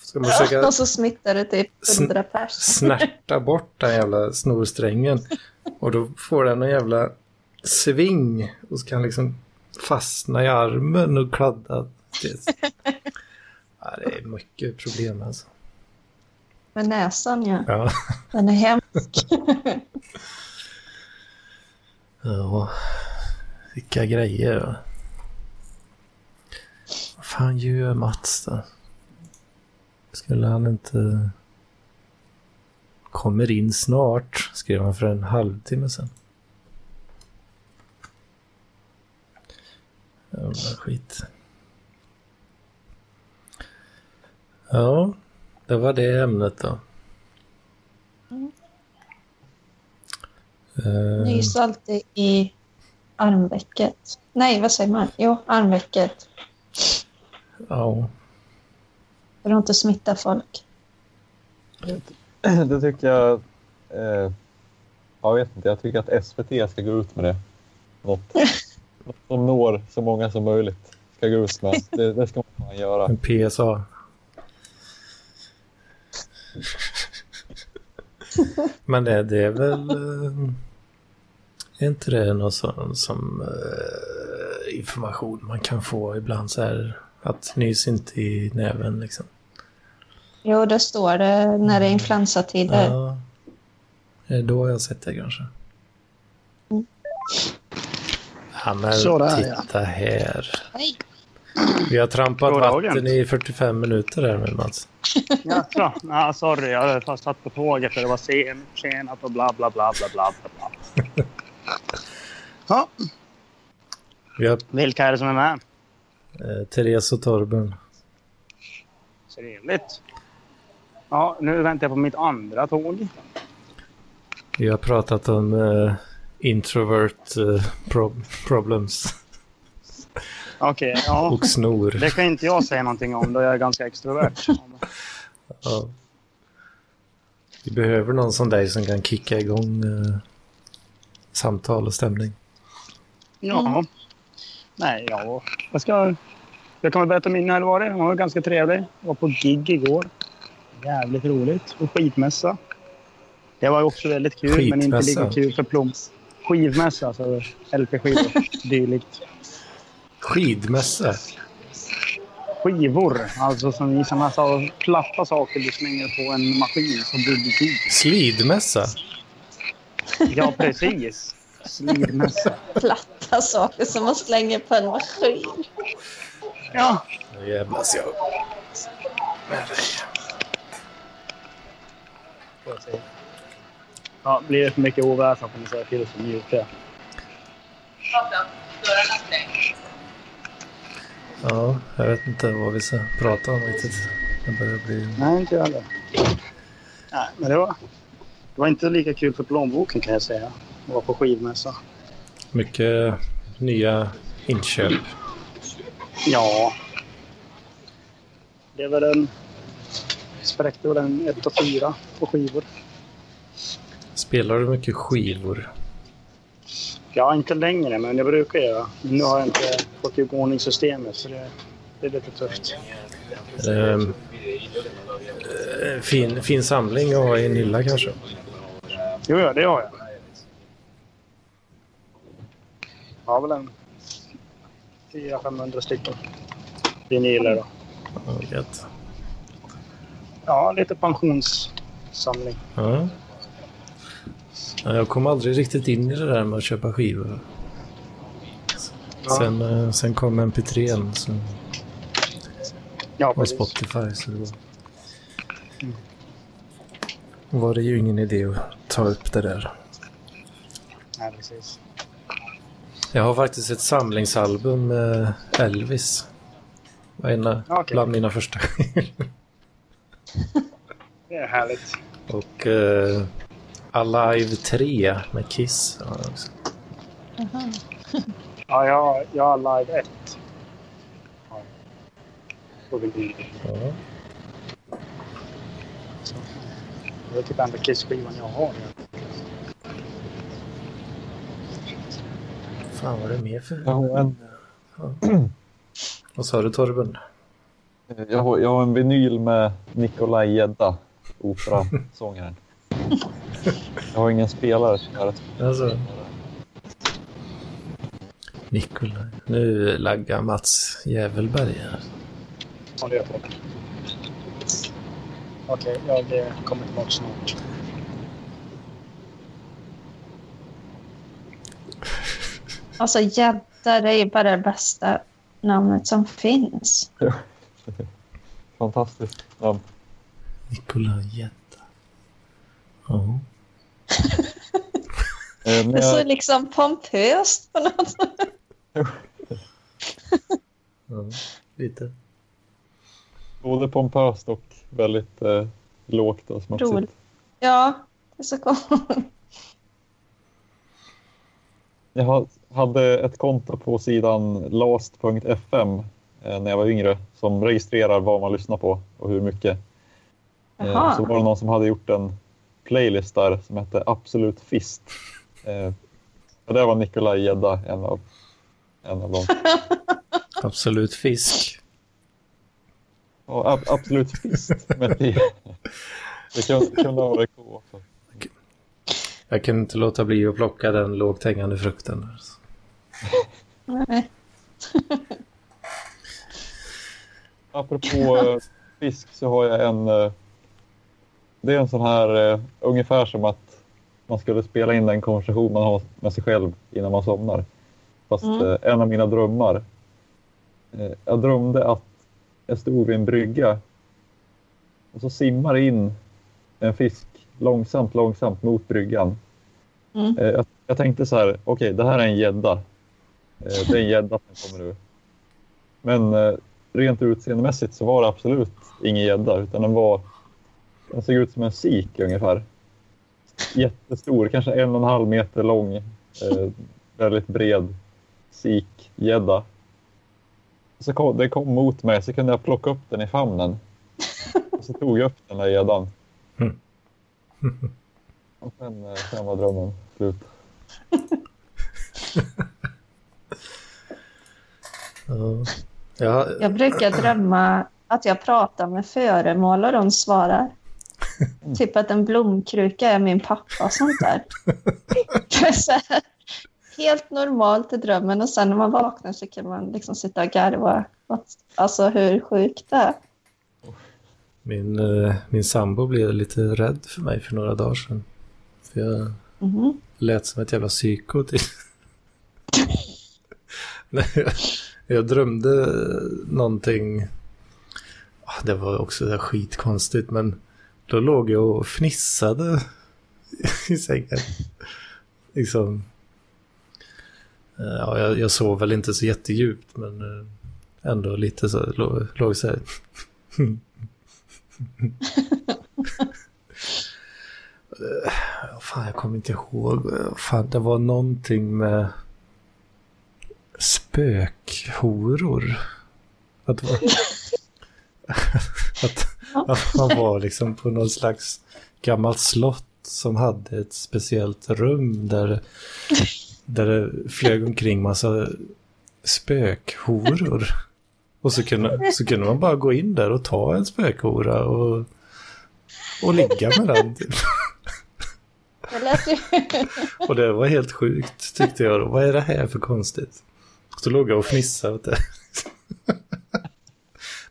ska man försöka [LAUGHS] Och så smittar det typ Sn- hundra pers. snärta bort den jävla snorsträngen. Och då får den en jävla sving och så kan liksom fastna i armen och kladda. Det, ja, det är mycket problem alltså. Med näsan, ja. Ja. Den är hemsk. [LAUGHS] ja. Vilka grejer. Vad fan gör Mats då? Skulle han inte... Kommer in snart, skrev han för en halvtimme sedan. Jävla skit. Ja, det var det ämnet då. Mm. Eh, Nys alltid i armvecket. Nej, vad säger man? Jo, armvecket. ja. För att inte smitta folk. Det tycker jag... Eh, jag vet inte, jag tycker att SVT ska gå ut med det. Något, [LAUGHS] något som når så många som möjligt. Ska gå ut med. Det, det ska man göra. En PSA. Men det, det är väl... eh, Är inte det något sån, som eh, information man kan få ibland så här att nys inte i näven liksom? Jo, det står det när det är influensatider. Ja. Det är då jag har sett det kanske. Mm. Ja men Sådär, ja. titta här. Nej. Vi har trampat vatten i 45 minuter här nu Mats. Jaså? Ja, sorry. Jag hade satt på tåget för det var sen, senat och bla bla bla bla bla bla. [LAUGHS] Ja, har vilka är det som är med? eh, Therese och Torben. Trevligt. Ja, nu väntar jag på mitt andra tåg. Vi har pratat om eh, introvert eh, prob- problems Okej, ja. och snor. Det kan inte jag säga någonting om då jag är ganska extrovert. [LAUGHS] Ja. Vi behöver någon som dig som kan kicka igång eh, samtal och stämning. Ja. Nej, ja. Jag ska... Jag kan väl berätta min här var det. Den var ganska trevlig. Jag var på gig igår. Jävligt roligt. Och skitmässa. Det var också väldigt kul, men inte Skitmässa? lika kul för plomp. Skivmässa, alltså LP-skivor. dylikt. Skidmässa. Skivor, alltså som sådana så platta saker du slänger på en maskin som blir betyg. Slidmässa. Ja, precis. Slidmässa. Platta saker som man slänger på en maskin. Ja, Nu jävlas jag. jag säga. Ja, blir det för mycket oväsen får ni säga till så mjuka jag. Ja, jag vet inte vad vi ska prata om riktigt. Det börjar bli... Nej, inte jag heller. Nej, men det var, det var inte lika kul för plånboken kan jag säga. Att vara på skivmässa. Mycket nya inköp. Ja. Det är väl en... Spräckte väl en 1 och 4 på skivor. Spelar du mycket skivor? Ja, inte längre, men jag brukar göra. Men nu har jag inte fått igång systemet så det, det är lite tufft. Eh, fin, fin samling att ha i en hylla kanske. Jo, ja, det har jag. Jag har väl en 400-500 stycken vinyler då. Ja, gött. Ja, lite pensionssamling. Ja. Ja, Jag kom aldrig riktigt in i det där med att köpa skivor. Ja, Sen, eh, sen kom MP3 sen ja och. Spotify. Så det var... var det ju ingen idé att ta upp det där. Nej, precis. Jag har faktiskt ett samlingsalbum med Elvis. Det var en Okej. bland mina första. [LAUGHS] Det är härligt. och uh, Alive 3 med Kiss. Ja, jag, jag har live 1. Ja. På vinyl. Ja. Så. Det är typ enda Kiss-skivan jag har. Fan vad är det mer för... Jag har en, Vad sa du Torben? jag har, jag har en vinyl med Nikolaj Gedda, operasångaren. Jag har ingen spelare tyvärr. Alltså. Nikolaj. Nu laggar Mats Jävelberg här. Håller jag på. Okej, jag eh, kommer tillbaka snart. [LAUGHS] Alltså gädda, det är ju bara det bästa namnet som finns. Fantastiskt namn. Nikolaj Jätta. Ja. [LAUGHS] Eh, men Det är så jag, liksom pompöst på något sätt. [LAUGHS] ja. Lite. både pompöst och väldigt eh, lågt och smutsigt. Roligt. Ja, det är så. [LAUGHS] Jag ha- hade ett konto på sidan last.fm eh, när jag var yngre som registrerar vad man lyssnar på och hur mycket. Eh, Jaha. Så var det någon som hade gjort en playlist där som hette Absolut Fist. Eh, och det var Nikolaj Gedda en av, en av dem. [LAUGHS] Absolut fisk. Och ab- Absolut Fist med. Det kunde, kunde ha varit K också. Jag kan inte låta bli att plocka den lågt hängande frukten. Där. Nej. [LAUGHS] Apropå eh, fisk så har jag en... Det är en sån här, eh, ungefär som att man skulle spela in den konversation man har med sig själv innan man somnar. Fast Mm. eh, en av mina drömmar. eh, Jag drömde att jag stod vid en brygga och så simmar in en fisk långsamt, långsamt mot bryggan. Mm. Eh, Jag, jag tänkte så här, okej, det här är en gädda. Eh, Det är en gädda som kommer nu. Men eh, rent utseendemässigt så var det absolut ingen gädda, utan den var... Den såg ut som en sik ungefär. Jättestor, kanske en och en halv meter lång, eh, väldigt bred sikgädda. Så kom, det kom mot mig, så kunde jag plocka upp den i famnen. Och så tog jag upp den där gäddan. Mm. Och sen, eh, sen var drömmen slut. Ja. Ja, Jag brukar drömma att jag pratar med föremål och de svarar. [LAUGHS] Typ att en blomkruka är min pappa och sånt där. [LAUGHS] Helt normalt i drömmen och sen när man vaknar så kan man liksom sitta och garva. Alltså hur sjukt det är. min, eh, min sambo blev lite rädd för mig för några dagar sedan. För jag Mhm. lät som ett jävla psyko. [LAUGHS] Nej, jag, jag drömde någonting. Ah, Det var också där skitkonstigt men då låg jag och fnissade i sängen. Liksom. Eh, Ja, jag, jag sov väl inte så jättedjupt men eh, ändå lite så. Låg, låg så här. Eh, Fan, jag kommer inte ihåg. Fan, det var någonting med spökhoror. Att, [LAUGHS] att, att man var liksom på någon slags gammalt slott som hade ett speciellt rum där, där det flög omkring massa spökhoror. Och så kunde, så kunde man bara gå in där och ta en spökhora och, och ligga med den. Och det var helt sjukt tyckte jag då. Vad är det här för konstigt? Så låg jag och fnissade åt det.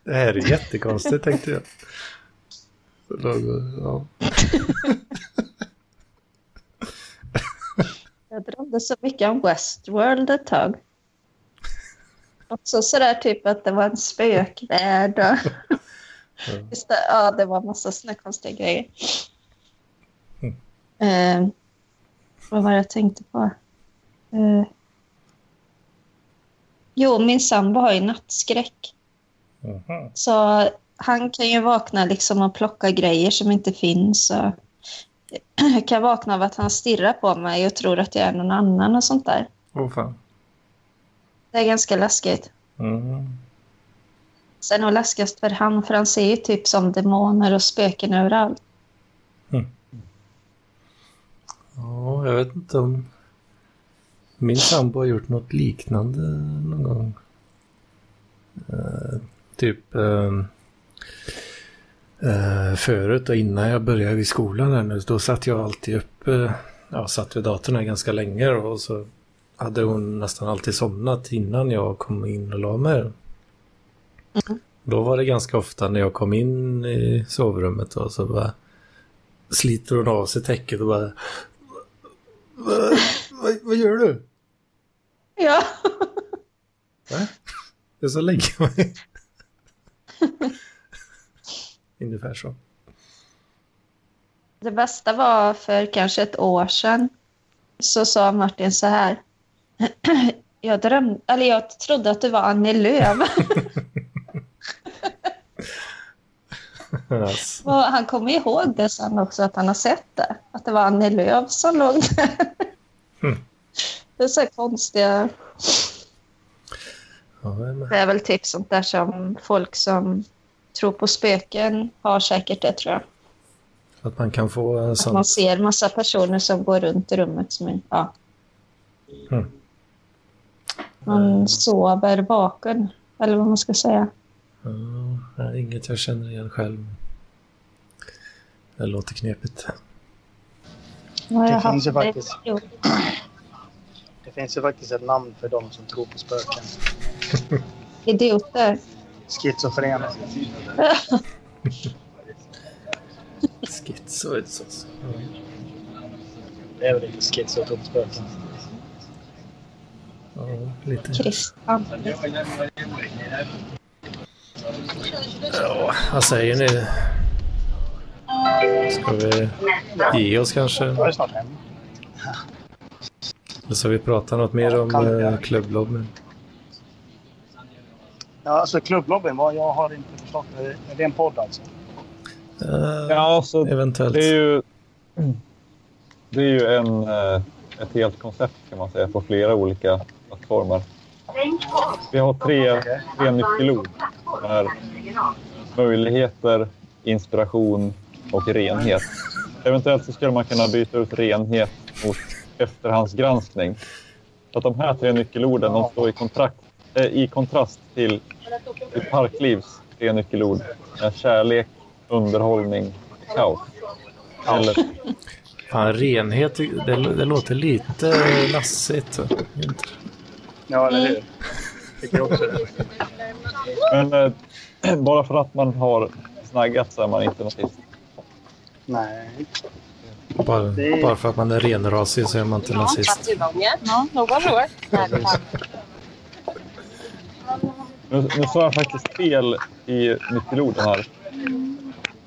Det här är jättekonstigt tänkte jag. Ja. [LAUGHS] Jag drömde så mycket om Westworld ett tag. Också sådär typ att det var en spökvärld och... [LAUGHS] Just det, ja, det var massa sådana konstiga grejer. Mm. Eh, vad var det jag tänkte på? Eh, jo, min sambo har ju nattskräck. Aha. Så han kan ju vakna liksom och plocka grejer som inte finns. Och jag kan vakna av att han stirrar på mig och tror att jag är någon annan och sånt där. Åh fan. Det är ganska läskigt. Mm. Sen är nog läskigast för han, för han ser ju typ som demoner och spöken överallt. Ja, jag vet inte om min sambo har gjort något liknande någon gång. Eh, typ eh, eh, förut och innan jag började i skolan här nu, då satt jag alltid upp, eh, ja, satt vid datorn här ganska länge och så hade hon nästan alltid somnat innan jag kom in och la mig. Då var det ganska ofta när jag kom in i sovrummet och så bara sliter hon av sig täcket och bara vad, vad, vad gör du? Ja. Va? Jag ska lägga mig. Ungefär så. Det bästa var för kanske ett år sedan. Så sa Martin så här. [CLEARS THROAT] Jag, drömde, eller jag trodde att du var Annie Lööf. Alltså, [LAUGHS] Och han kommer ihåg det sen också, att han har sett det. Att det var Annie Lööf som låg där. Mm. [LAUGHS] Det är så konstiga... ja. Det är väl typ sånt där som folk som tror på spöken har säkert det, tror jag. Att man kan få en Att man ser massa personer som går runt i rummet som är... Ja. Mm. Man sover vaken, eller vad man ska säga. Ja, det är inget jag känner igen själv. Det låter knepigt. Det finns ju faktiskt. Det finns ju faktiskt ett namn för de som tror på spöken. Idioter. Schizofrena. [LAUGHS] Schizoid alltså. Det är väl lite schizo att tro på spöken. Ja, lite. Kristan. Ja, vad säger ni? Ska vi ge oss kanske? Jag är snart hem. Eller ska vi prata något mer om eh, klubblobbyn? Ja, alltså klubblobbyn, vad jag har inte förstått. Är det- en podd alltså? Eh, Ja, så Eventuellt. det är ju, [CLEARS THROAT] det är ju en, eh, ett helt koncept kan man säga på flera olika plattformar. Vi har tre, tre nyckelord. som är möjligheter, inspiration och renhet. Eventuellt så skulle man kunna byta ut renhet mot efterhandsgranskning. Så att de här tre nyckelorden de står i, kontrakt, i kontrast till parklivs tre nyckelord. Eh, Kärlek, underhållning, kaos. Eller, Fan, renhet, det, det låter lite nassigt. Inte- Ja, eller hur? Tycker jag också det. men eh, [CLEARS THROAT] bara för att man har snaggat så är man inte nazist. Nej. Bara, Det- bara för att man är renrasig så är man inte nazist. Ja, någon år. Nu, nu sa jag faktiskt fel i nyckelorden här.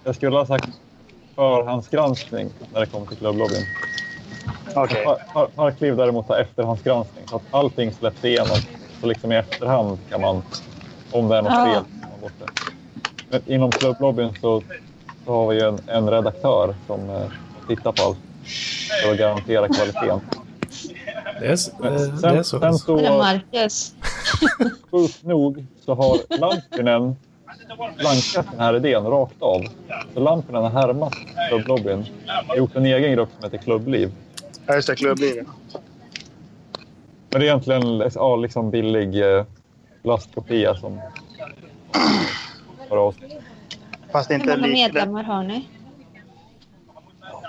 Jag skulle ha sagt förhandsgranskning när det kommer till klubblobbyn. Par, Parkliv däremot har efterhandsgranskning. Så att allting släpps igenom. Så liksom i efterhand kan man, om det är något fel, kan man bort det. Men inom klubblobbyn så, så har vi ju en, en redaktör som eh, tittar på allt för att garantera kvaliteten. Det är, det, det sen, är så. sen så, Eller Marcus. sjukt nog, så har Lampinen blankat den här idén rakt av. Så Lampinen har härmat klubblobbyn och gjort en egen grupp som heter Klubbliv. Ja, just det. Klubblivet. Men det är egentligen ja, liksom billig eh, lastkopia som sig. Fast Hur inte många lika... medlemmar har ni?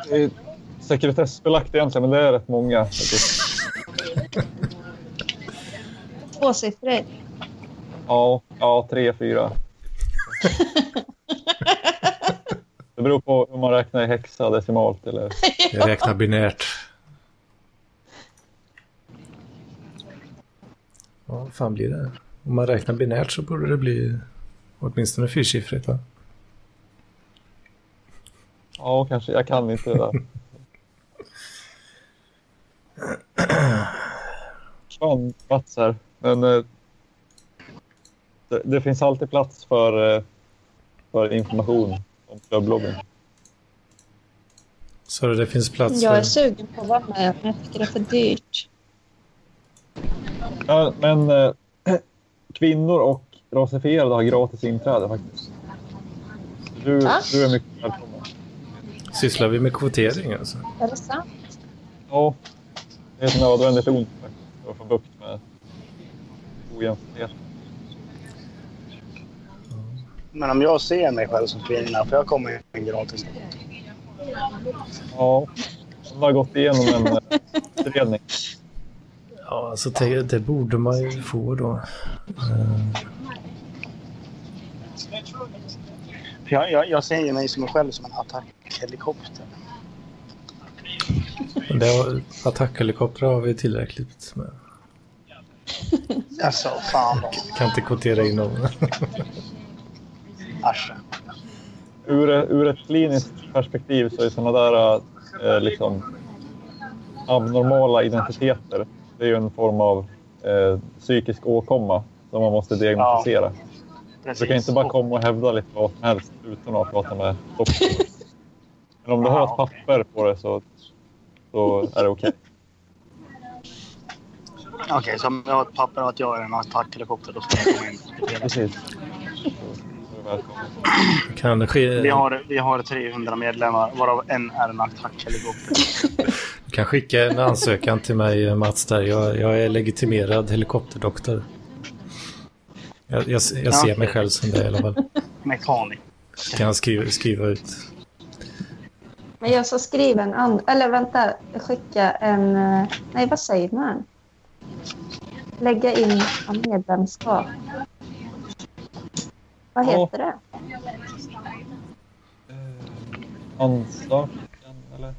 Det är sekretessbelagt egentligen, men det är rätt många. Tvåsiffrigt. Ja, ja tre, fyra. [LAUGHS] Det beror på hur man räknar i hexa, decimalt eller... Jag räknar binärt. Ja, vad fan blir det? Om man räknar binärt så borde det bli åtminstone fyrsiffrigt va? Ja, kanske. Jag kan inte det där. [LAUGHS] Försvann plats här. Men eh, det, det finns alltid plats för, eh, för information om klubblobbyn. Så det finns plats Jag är för... sugen på att vara med, men jag tycker det är för dyrt. Ja, men eh, [CLEARS THROAT] kvinnor och rasifierade har gratis inträde faktiskt. Du, du är mycket välkommen. Sysslar vi med kvotering alltså? Är det sant? Ja, det är ett nödvändigt ont faktiskt för att få bukt med ojämställdhet. Men om jag ser mig själv som kvinna, för jag kommer ju gratis. Ja, de har gått igenom en eh, utredning. Ja, alltså det, det borde man ju få då. Eh, För Jag, jag, jag ser ju mig som mig själv som en attackhelikopter. det har, attackhelikoptrar har vi tillräckligt med. Alltså, fan. Kan inte kvotera in någon. Arsche. Ur, ur ett kliniskt perspektiv så är sådana där eh, liksom abnormala identiteter, det är ju en form av eh, psykisk åkomma som man måste diagnostisera. Precis. Du kan inte bara komma och hävda lite vad som helst utan att prata med doktorn. Men om du har ett papper på det så, så är det okej. Okej, så om jag har ett papper om att jag är en attackhelikopter, då ska jag komma in. Precis. Välkommen. Kan det ske, Vi har, vi har 300 medlemmar, varav en är en attackhelikopter. Du kan skicka en ansökan till mig Mats där. Jag, jag är legitimerad helikopterdoktor. Jag, jag, jag ser Ja. mig själv som det i alla fall. Mekanik. Kan jag skriva, skriva ut. Men jag ska skriva en an... Eller vänta, skicka en... eh, Nej, vad säger man? Lägga in medlemskap. Vad Ja. heter det? Ansökan eller?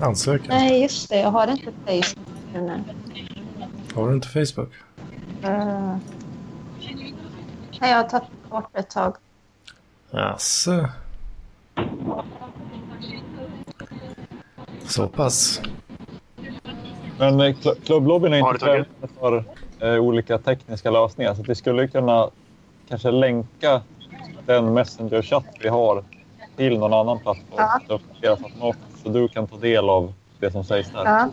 Ansökan. Nej, just det. Jag har inte Facebook nu. Har du inte Facebook? Uh... Nej, jag har tagit bort ett tag. Jaså? Så pass? Men eh, kl- klubblobbyn är inte främmande för eh, olika tekniska lösningar. Så att vi skulle kunna kanske länka den Messenger-chatt vi har till någon annan plattform. Ja. Automatiskt, Så du kan ta del av det som sägs där. Ja.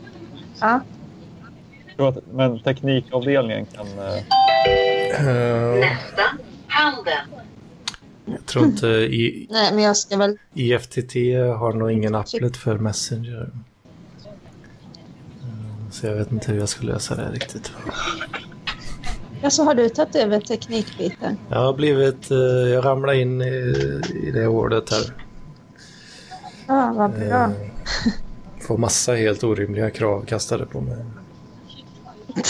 Ja. Att, men teknikavdelningen kan... Eh, Uh, Nästa. Handen. jag tror inte i, [CLEARS THROAT] Nej, men jag ska väl... IFTT har nog ingen applet för Messenger. Eh, Så jag vet inte hur jag ska lösa det riktigt. Ja, så har du tagit över teknikbiten? Jag har blivit... eh, Jag ramlade in i, i det hålet här. Ja, vad bra. Eh, Får massa helt orimliga krav kastade på mig. [LAUGHS]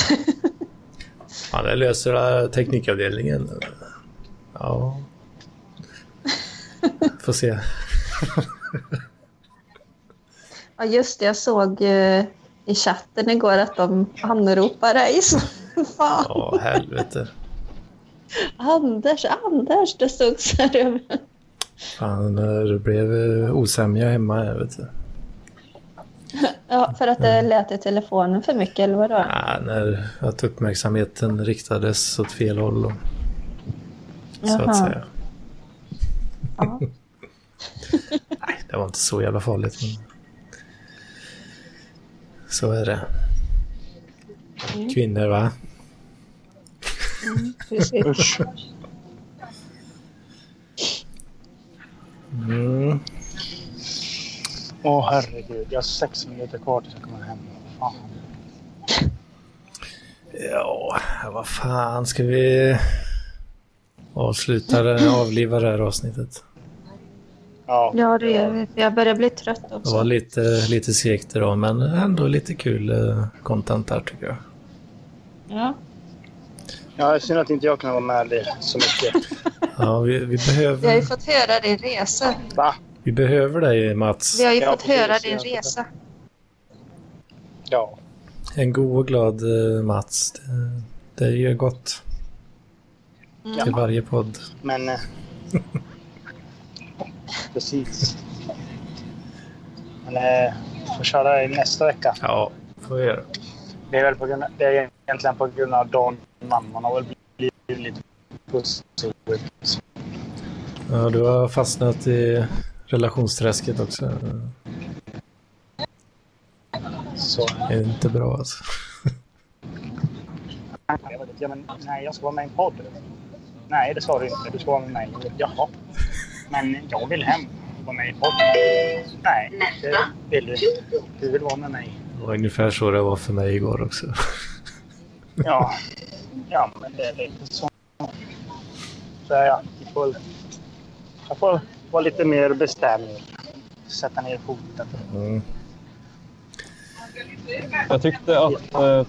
Ja, det löser eh, teknikavdelningen. Ja. Får se. Ja, just det. Jag såg i chatten igår att de anropar dig. Fan. Ja, helvete. Anders, Anders, det stod så här över. Fan, det blev eh, osämja hemma här, vet du. Ja, för att det lät i telefonen för mycket, eller vadå? Ja, när att uppmärksamheten riktades åt fel håll. Och, så att säga. Ja. [LAUGHS] Nej, det var inte så jävla farligt. Men... Så är det. Kvinnor, va? Usch. Mm. Åh herregud, jag har sex minuter kvar tills jag kommer hem. Fan. Ja, vad fan ska vi avsluta det, avliva det här avsnittet? Ja, Ja, det gör vi. Jag börjar bli trött Det var också. lite, lite segt idag, men ändå lite kul eh, content där tycker jag. Ja. Ja, det är synd att inte jag kan vara med det så mycket. [LAUGHS] Ja, vi, vi, Vi har ju behöver, fått höra din resa. Va? vi behöver dig Mats. Vi har ju Ja, fått höra din resa. Ja. En god och glad eh, Mats. Det, det gör gott till varje podd. Men... eh, [LAUGHS] Precis. Men eh, får köra i nästa vecka. Ja, får vi göra. Det är väl på grund av, det är egentligen på grund av Don Man har väl blivit lite pussig. Ja, du har fastnat i relationsträsket också. Så Det är inte bra alltså. ja, men, nej, jag ska vara med i en podd. Nej, det sa du inte. Du ska vara med mig. Jaha. Men jag vill hem och vara med i en podd. Nej, det vill du. Du vill vara med mig. Var ungefär så det var för mig igår också. [LAUGHS] Ja, ja men det är lite så. Så ja, jag får, jag får vara lite mer bestämd. Sätta ner foten. Mm. jag tyckte att eh,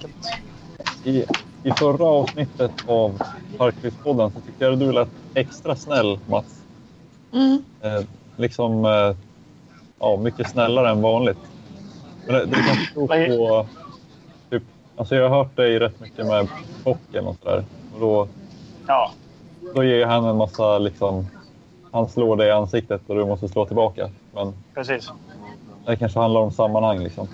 i, i förra avsnittet av Parklivspodden så tyckte jag du lät extra snäll, Mats. Mm. Eh, liksom eh, ja, mycket snällare än vanligt. Men det, kan bero på... Typ, alltså jag har hört dig rätt mycket med bocken och sådär. Och då, Ja, då ger han en massa liksom... Han slår dig i ansiktet och du måste slå tillbaka. Men precis. det kanske handlar om sammanhang liksom.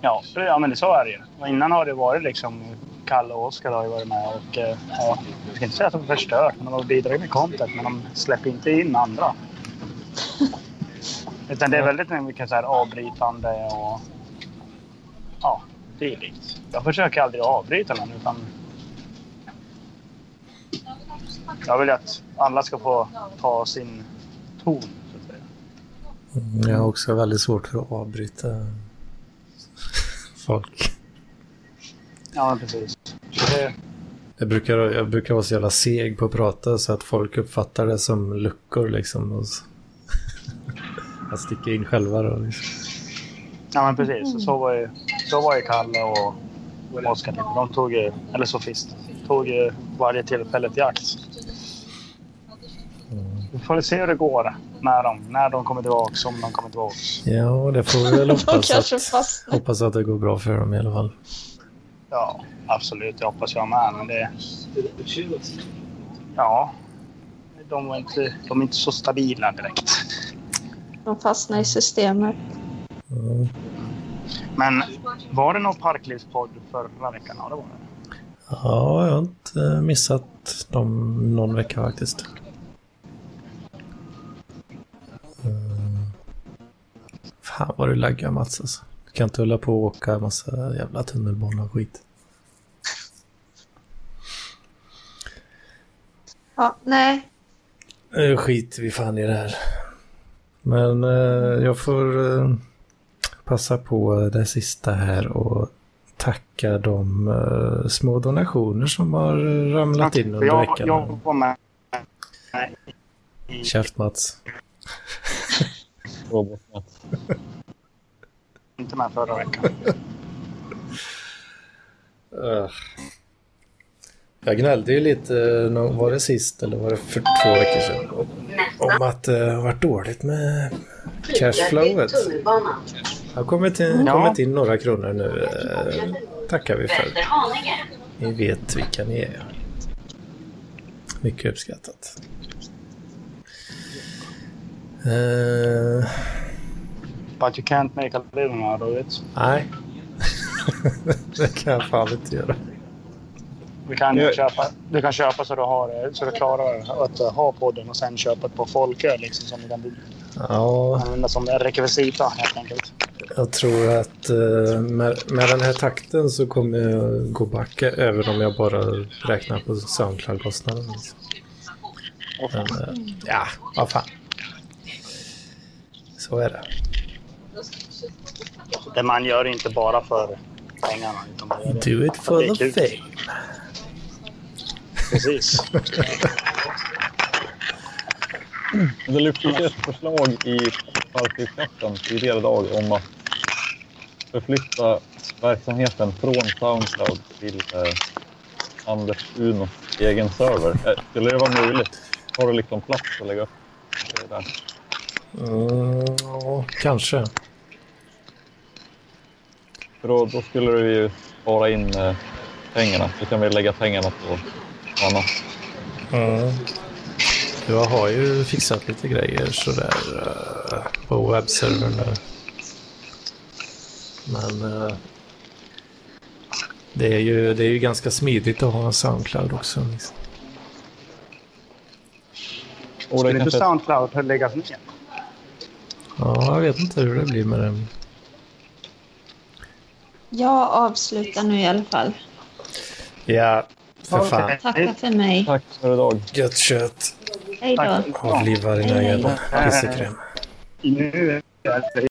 Ja, ja men det så är det ju. Och innan har det varit liksom Kalle och Oskar har ju varit med och eh, ja, jag ska inte säga att de förstört, men de har bidragit med content. Men de släpper inte in andra. [LAUGHS] Utan det är väldigt mycket så här avbrytande och ja, dylikt. Jag försöker aldrig avbryta någon utan jag vill att alla ska få ta sin ton. Så att säga. Mm, Jag har också väldigt svårt för att avbryta folk. Ja, precis. Det, Jag brukar, jag brukar vara så jävla seg på att prata så att folk uppfattar det som luckor liksom. Och så. [LAUGHS] att sticka in själva då. Liksom. Ja, men precis. Så var ju, så var ju Kalle och Oskar. De tog ju, eller Sofist, tog ju varje tillfälle till jakt. Vi får se hur det går när de, när de kommer tillbaka, om de kommer tillbaka. Ja, det får vi väl [LAUGHS] hoppas att, hoppas att det går bra för dem i alla fall. Ja, absolut. Jag hoppas jag med. Men det... Ja. De, var inte, de är inte så stabila direkt. De fastnar i systemet. Men var det någon parklivspodd förra veckan? Ja, det var det. Ja, jag har inte missat dem någon vecka faktiskt. Mm. Fan vad du laggar Mats alltså. Du kan inte hålla på och åka massa jävla tunnelbana och skit. Ja, nej. Nu skiter vi fan i det här. Men eh, jag får eh, passa på det sista här och tacka de eh, små donationer som har ramlat in under jag, veckan. jag var med. Käft Mats. Robot Mats. Inte med förra veckan. Ugh. Jag gnällde ju lite, nå- var det sist eller var det för två veckor sedan? Om att det har varit dåligt med cashflowet. Det har kommit in, Ja. kommit in några kronor nu. eh, tackar vi för. Ni vet vilka ni är. Mycket uppskattat. Eh, But you can't make a living out of it. nej. [LAUGHS] det kan jag fan inte göra. Du kan, ju Jag- köpa, du kan köpa så du, har, så du klarar att ha podden och sen köpa ett par folköl liksom, som du kan Ja, använda som rekvisita helt enkelt. Jag tror att eh, med, med den här takten så kommer jag gå backa även om jag bara räknar på Soundcloud-kostnaden. Men, eh, ja, vad fan. Så är det. Det man gör inte bara för pengarna. Utan. Do it for the fame. Precis. Det lyftes ett förslag i Parklivschatten tidigare idag om att förflytta verksamheten från Soundcloud till eh, Anders Unos egen server. Eh, skulle det vara möjligt? Har du liksom plats att lägga upp det där? Mm, kanske. För då, då skulle du ju spara in eh, pengarna. Så kan vi lägga pengarna på annat. Mm. Jag har ju fixat lite grejer sådär uh, på webbservern där. Men eh, det, är ju, det är ju ganska smidigt att ha en Soundcloud också. Liksom. Och Skulle inte Soundcloud läggas ner? Ja, jag vet inte hur det blir med den. Jag avslutar nu i alla fall. Ja, för Okej. fan. Tacka för mig. tack för idag. Gött kött. Hej då. Avliva dina jävla pissekräm. Nu är det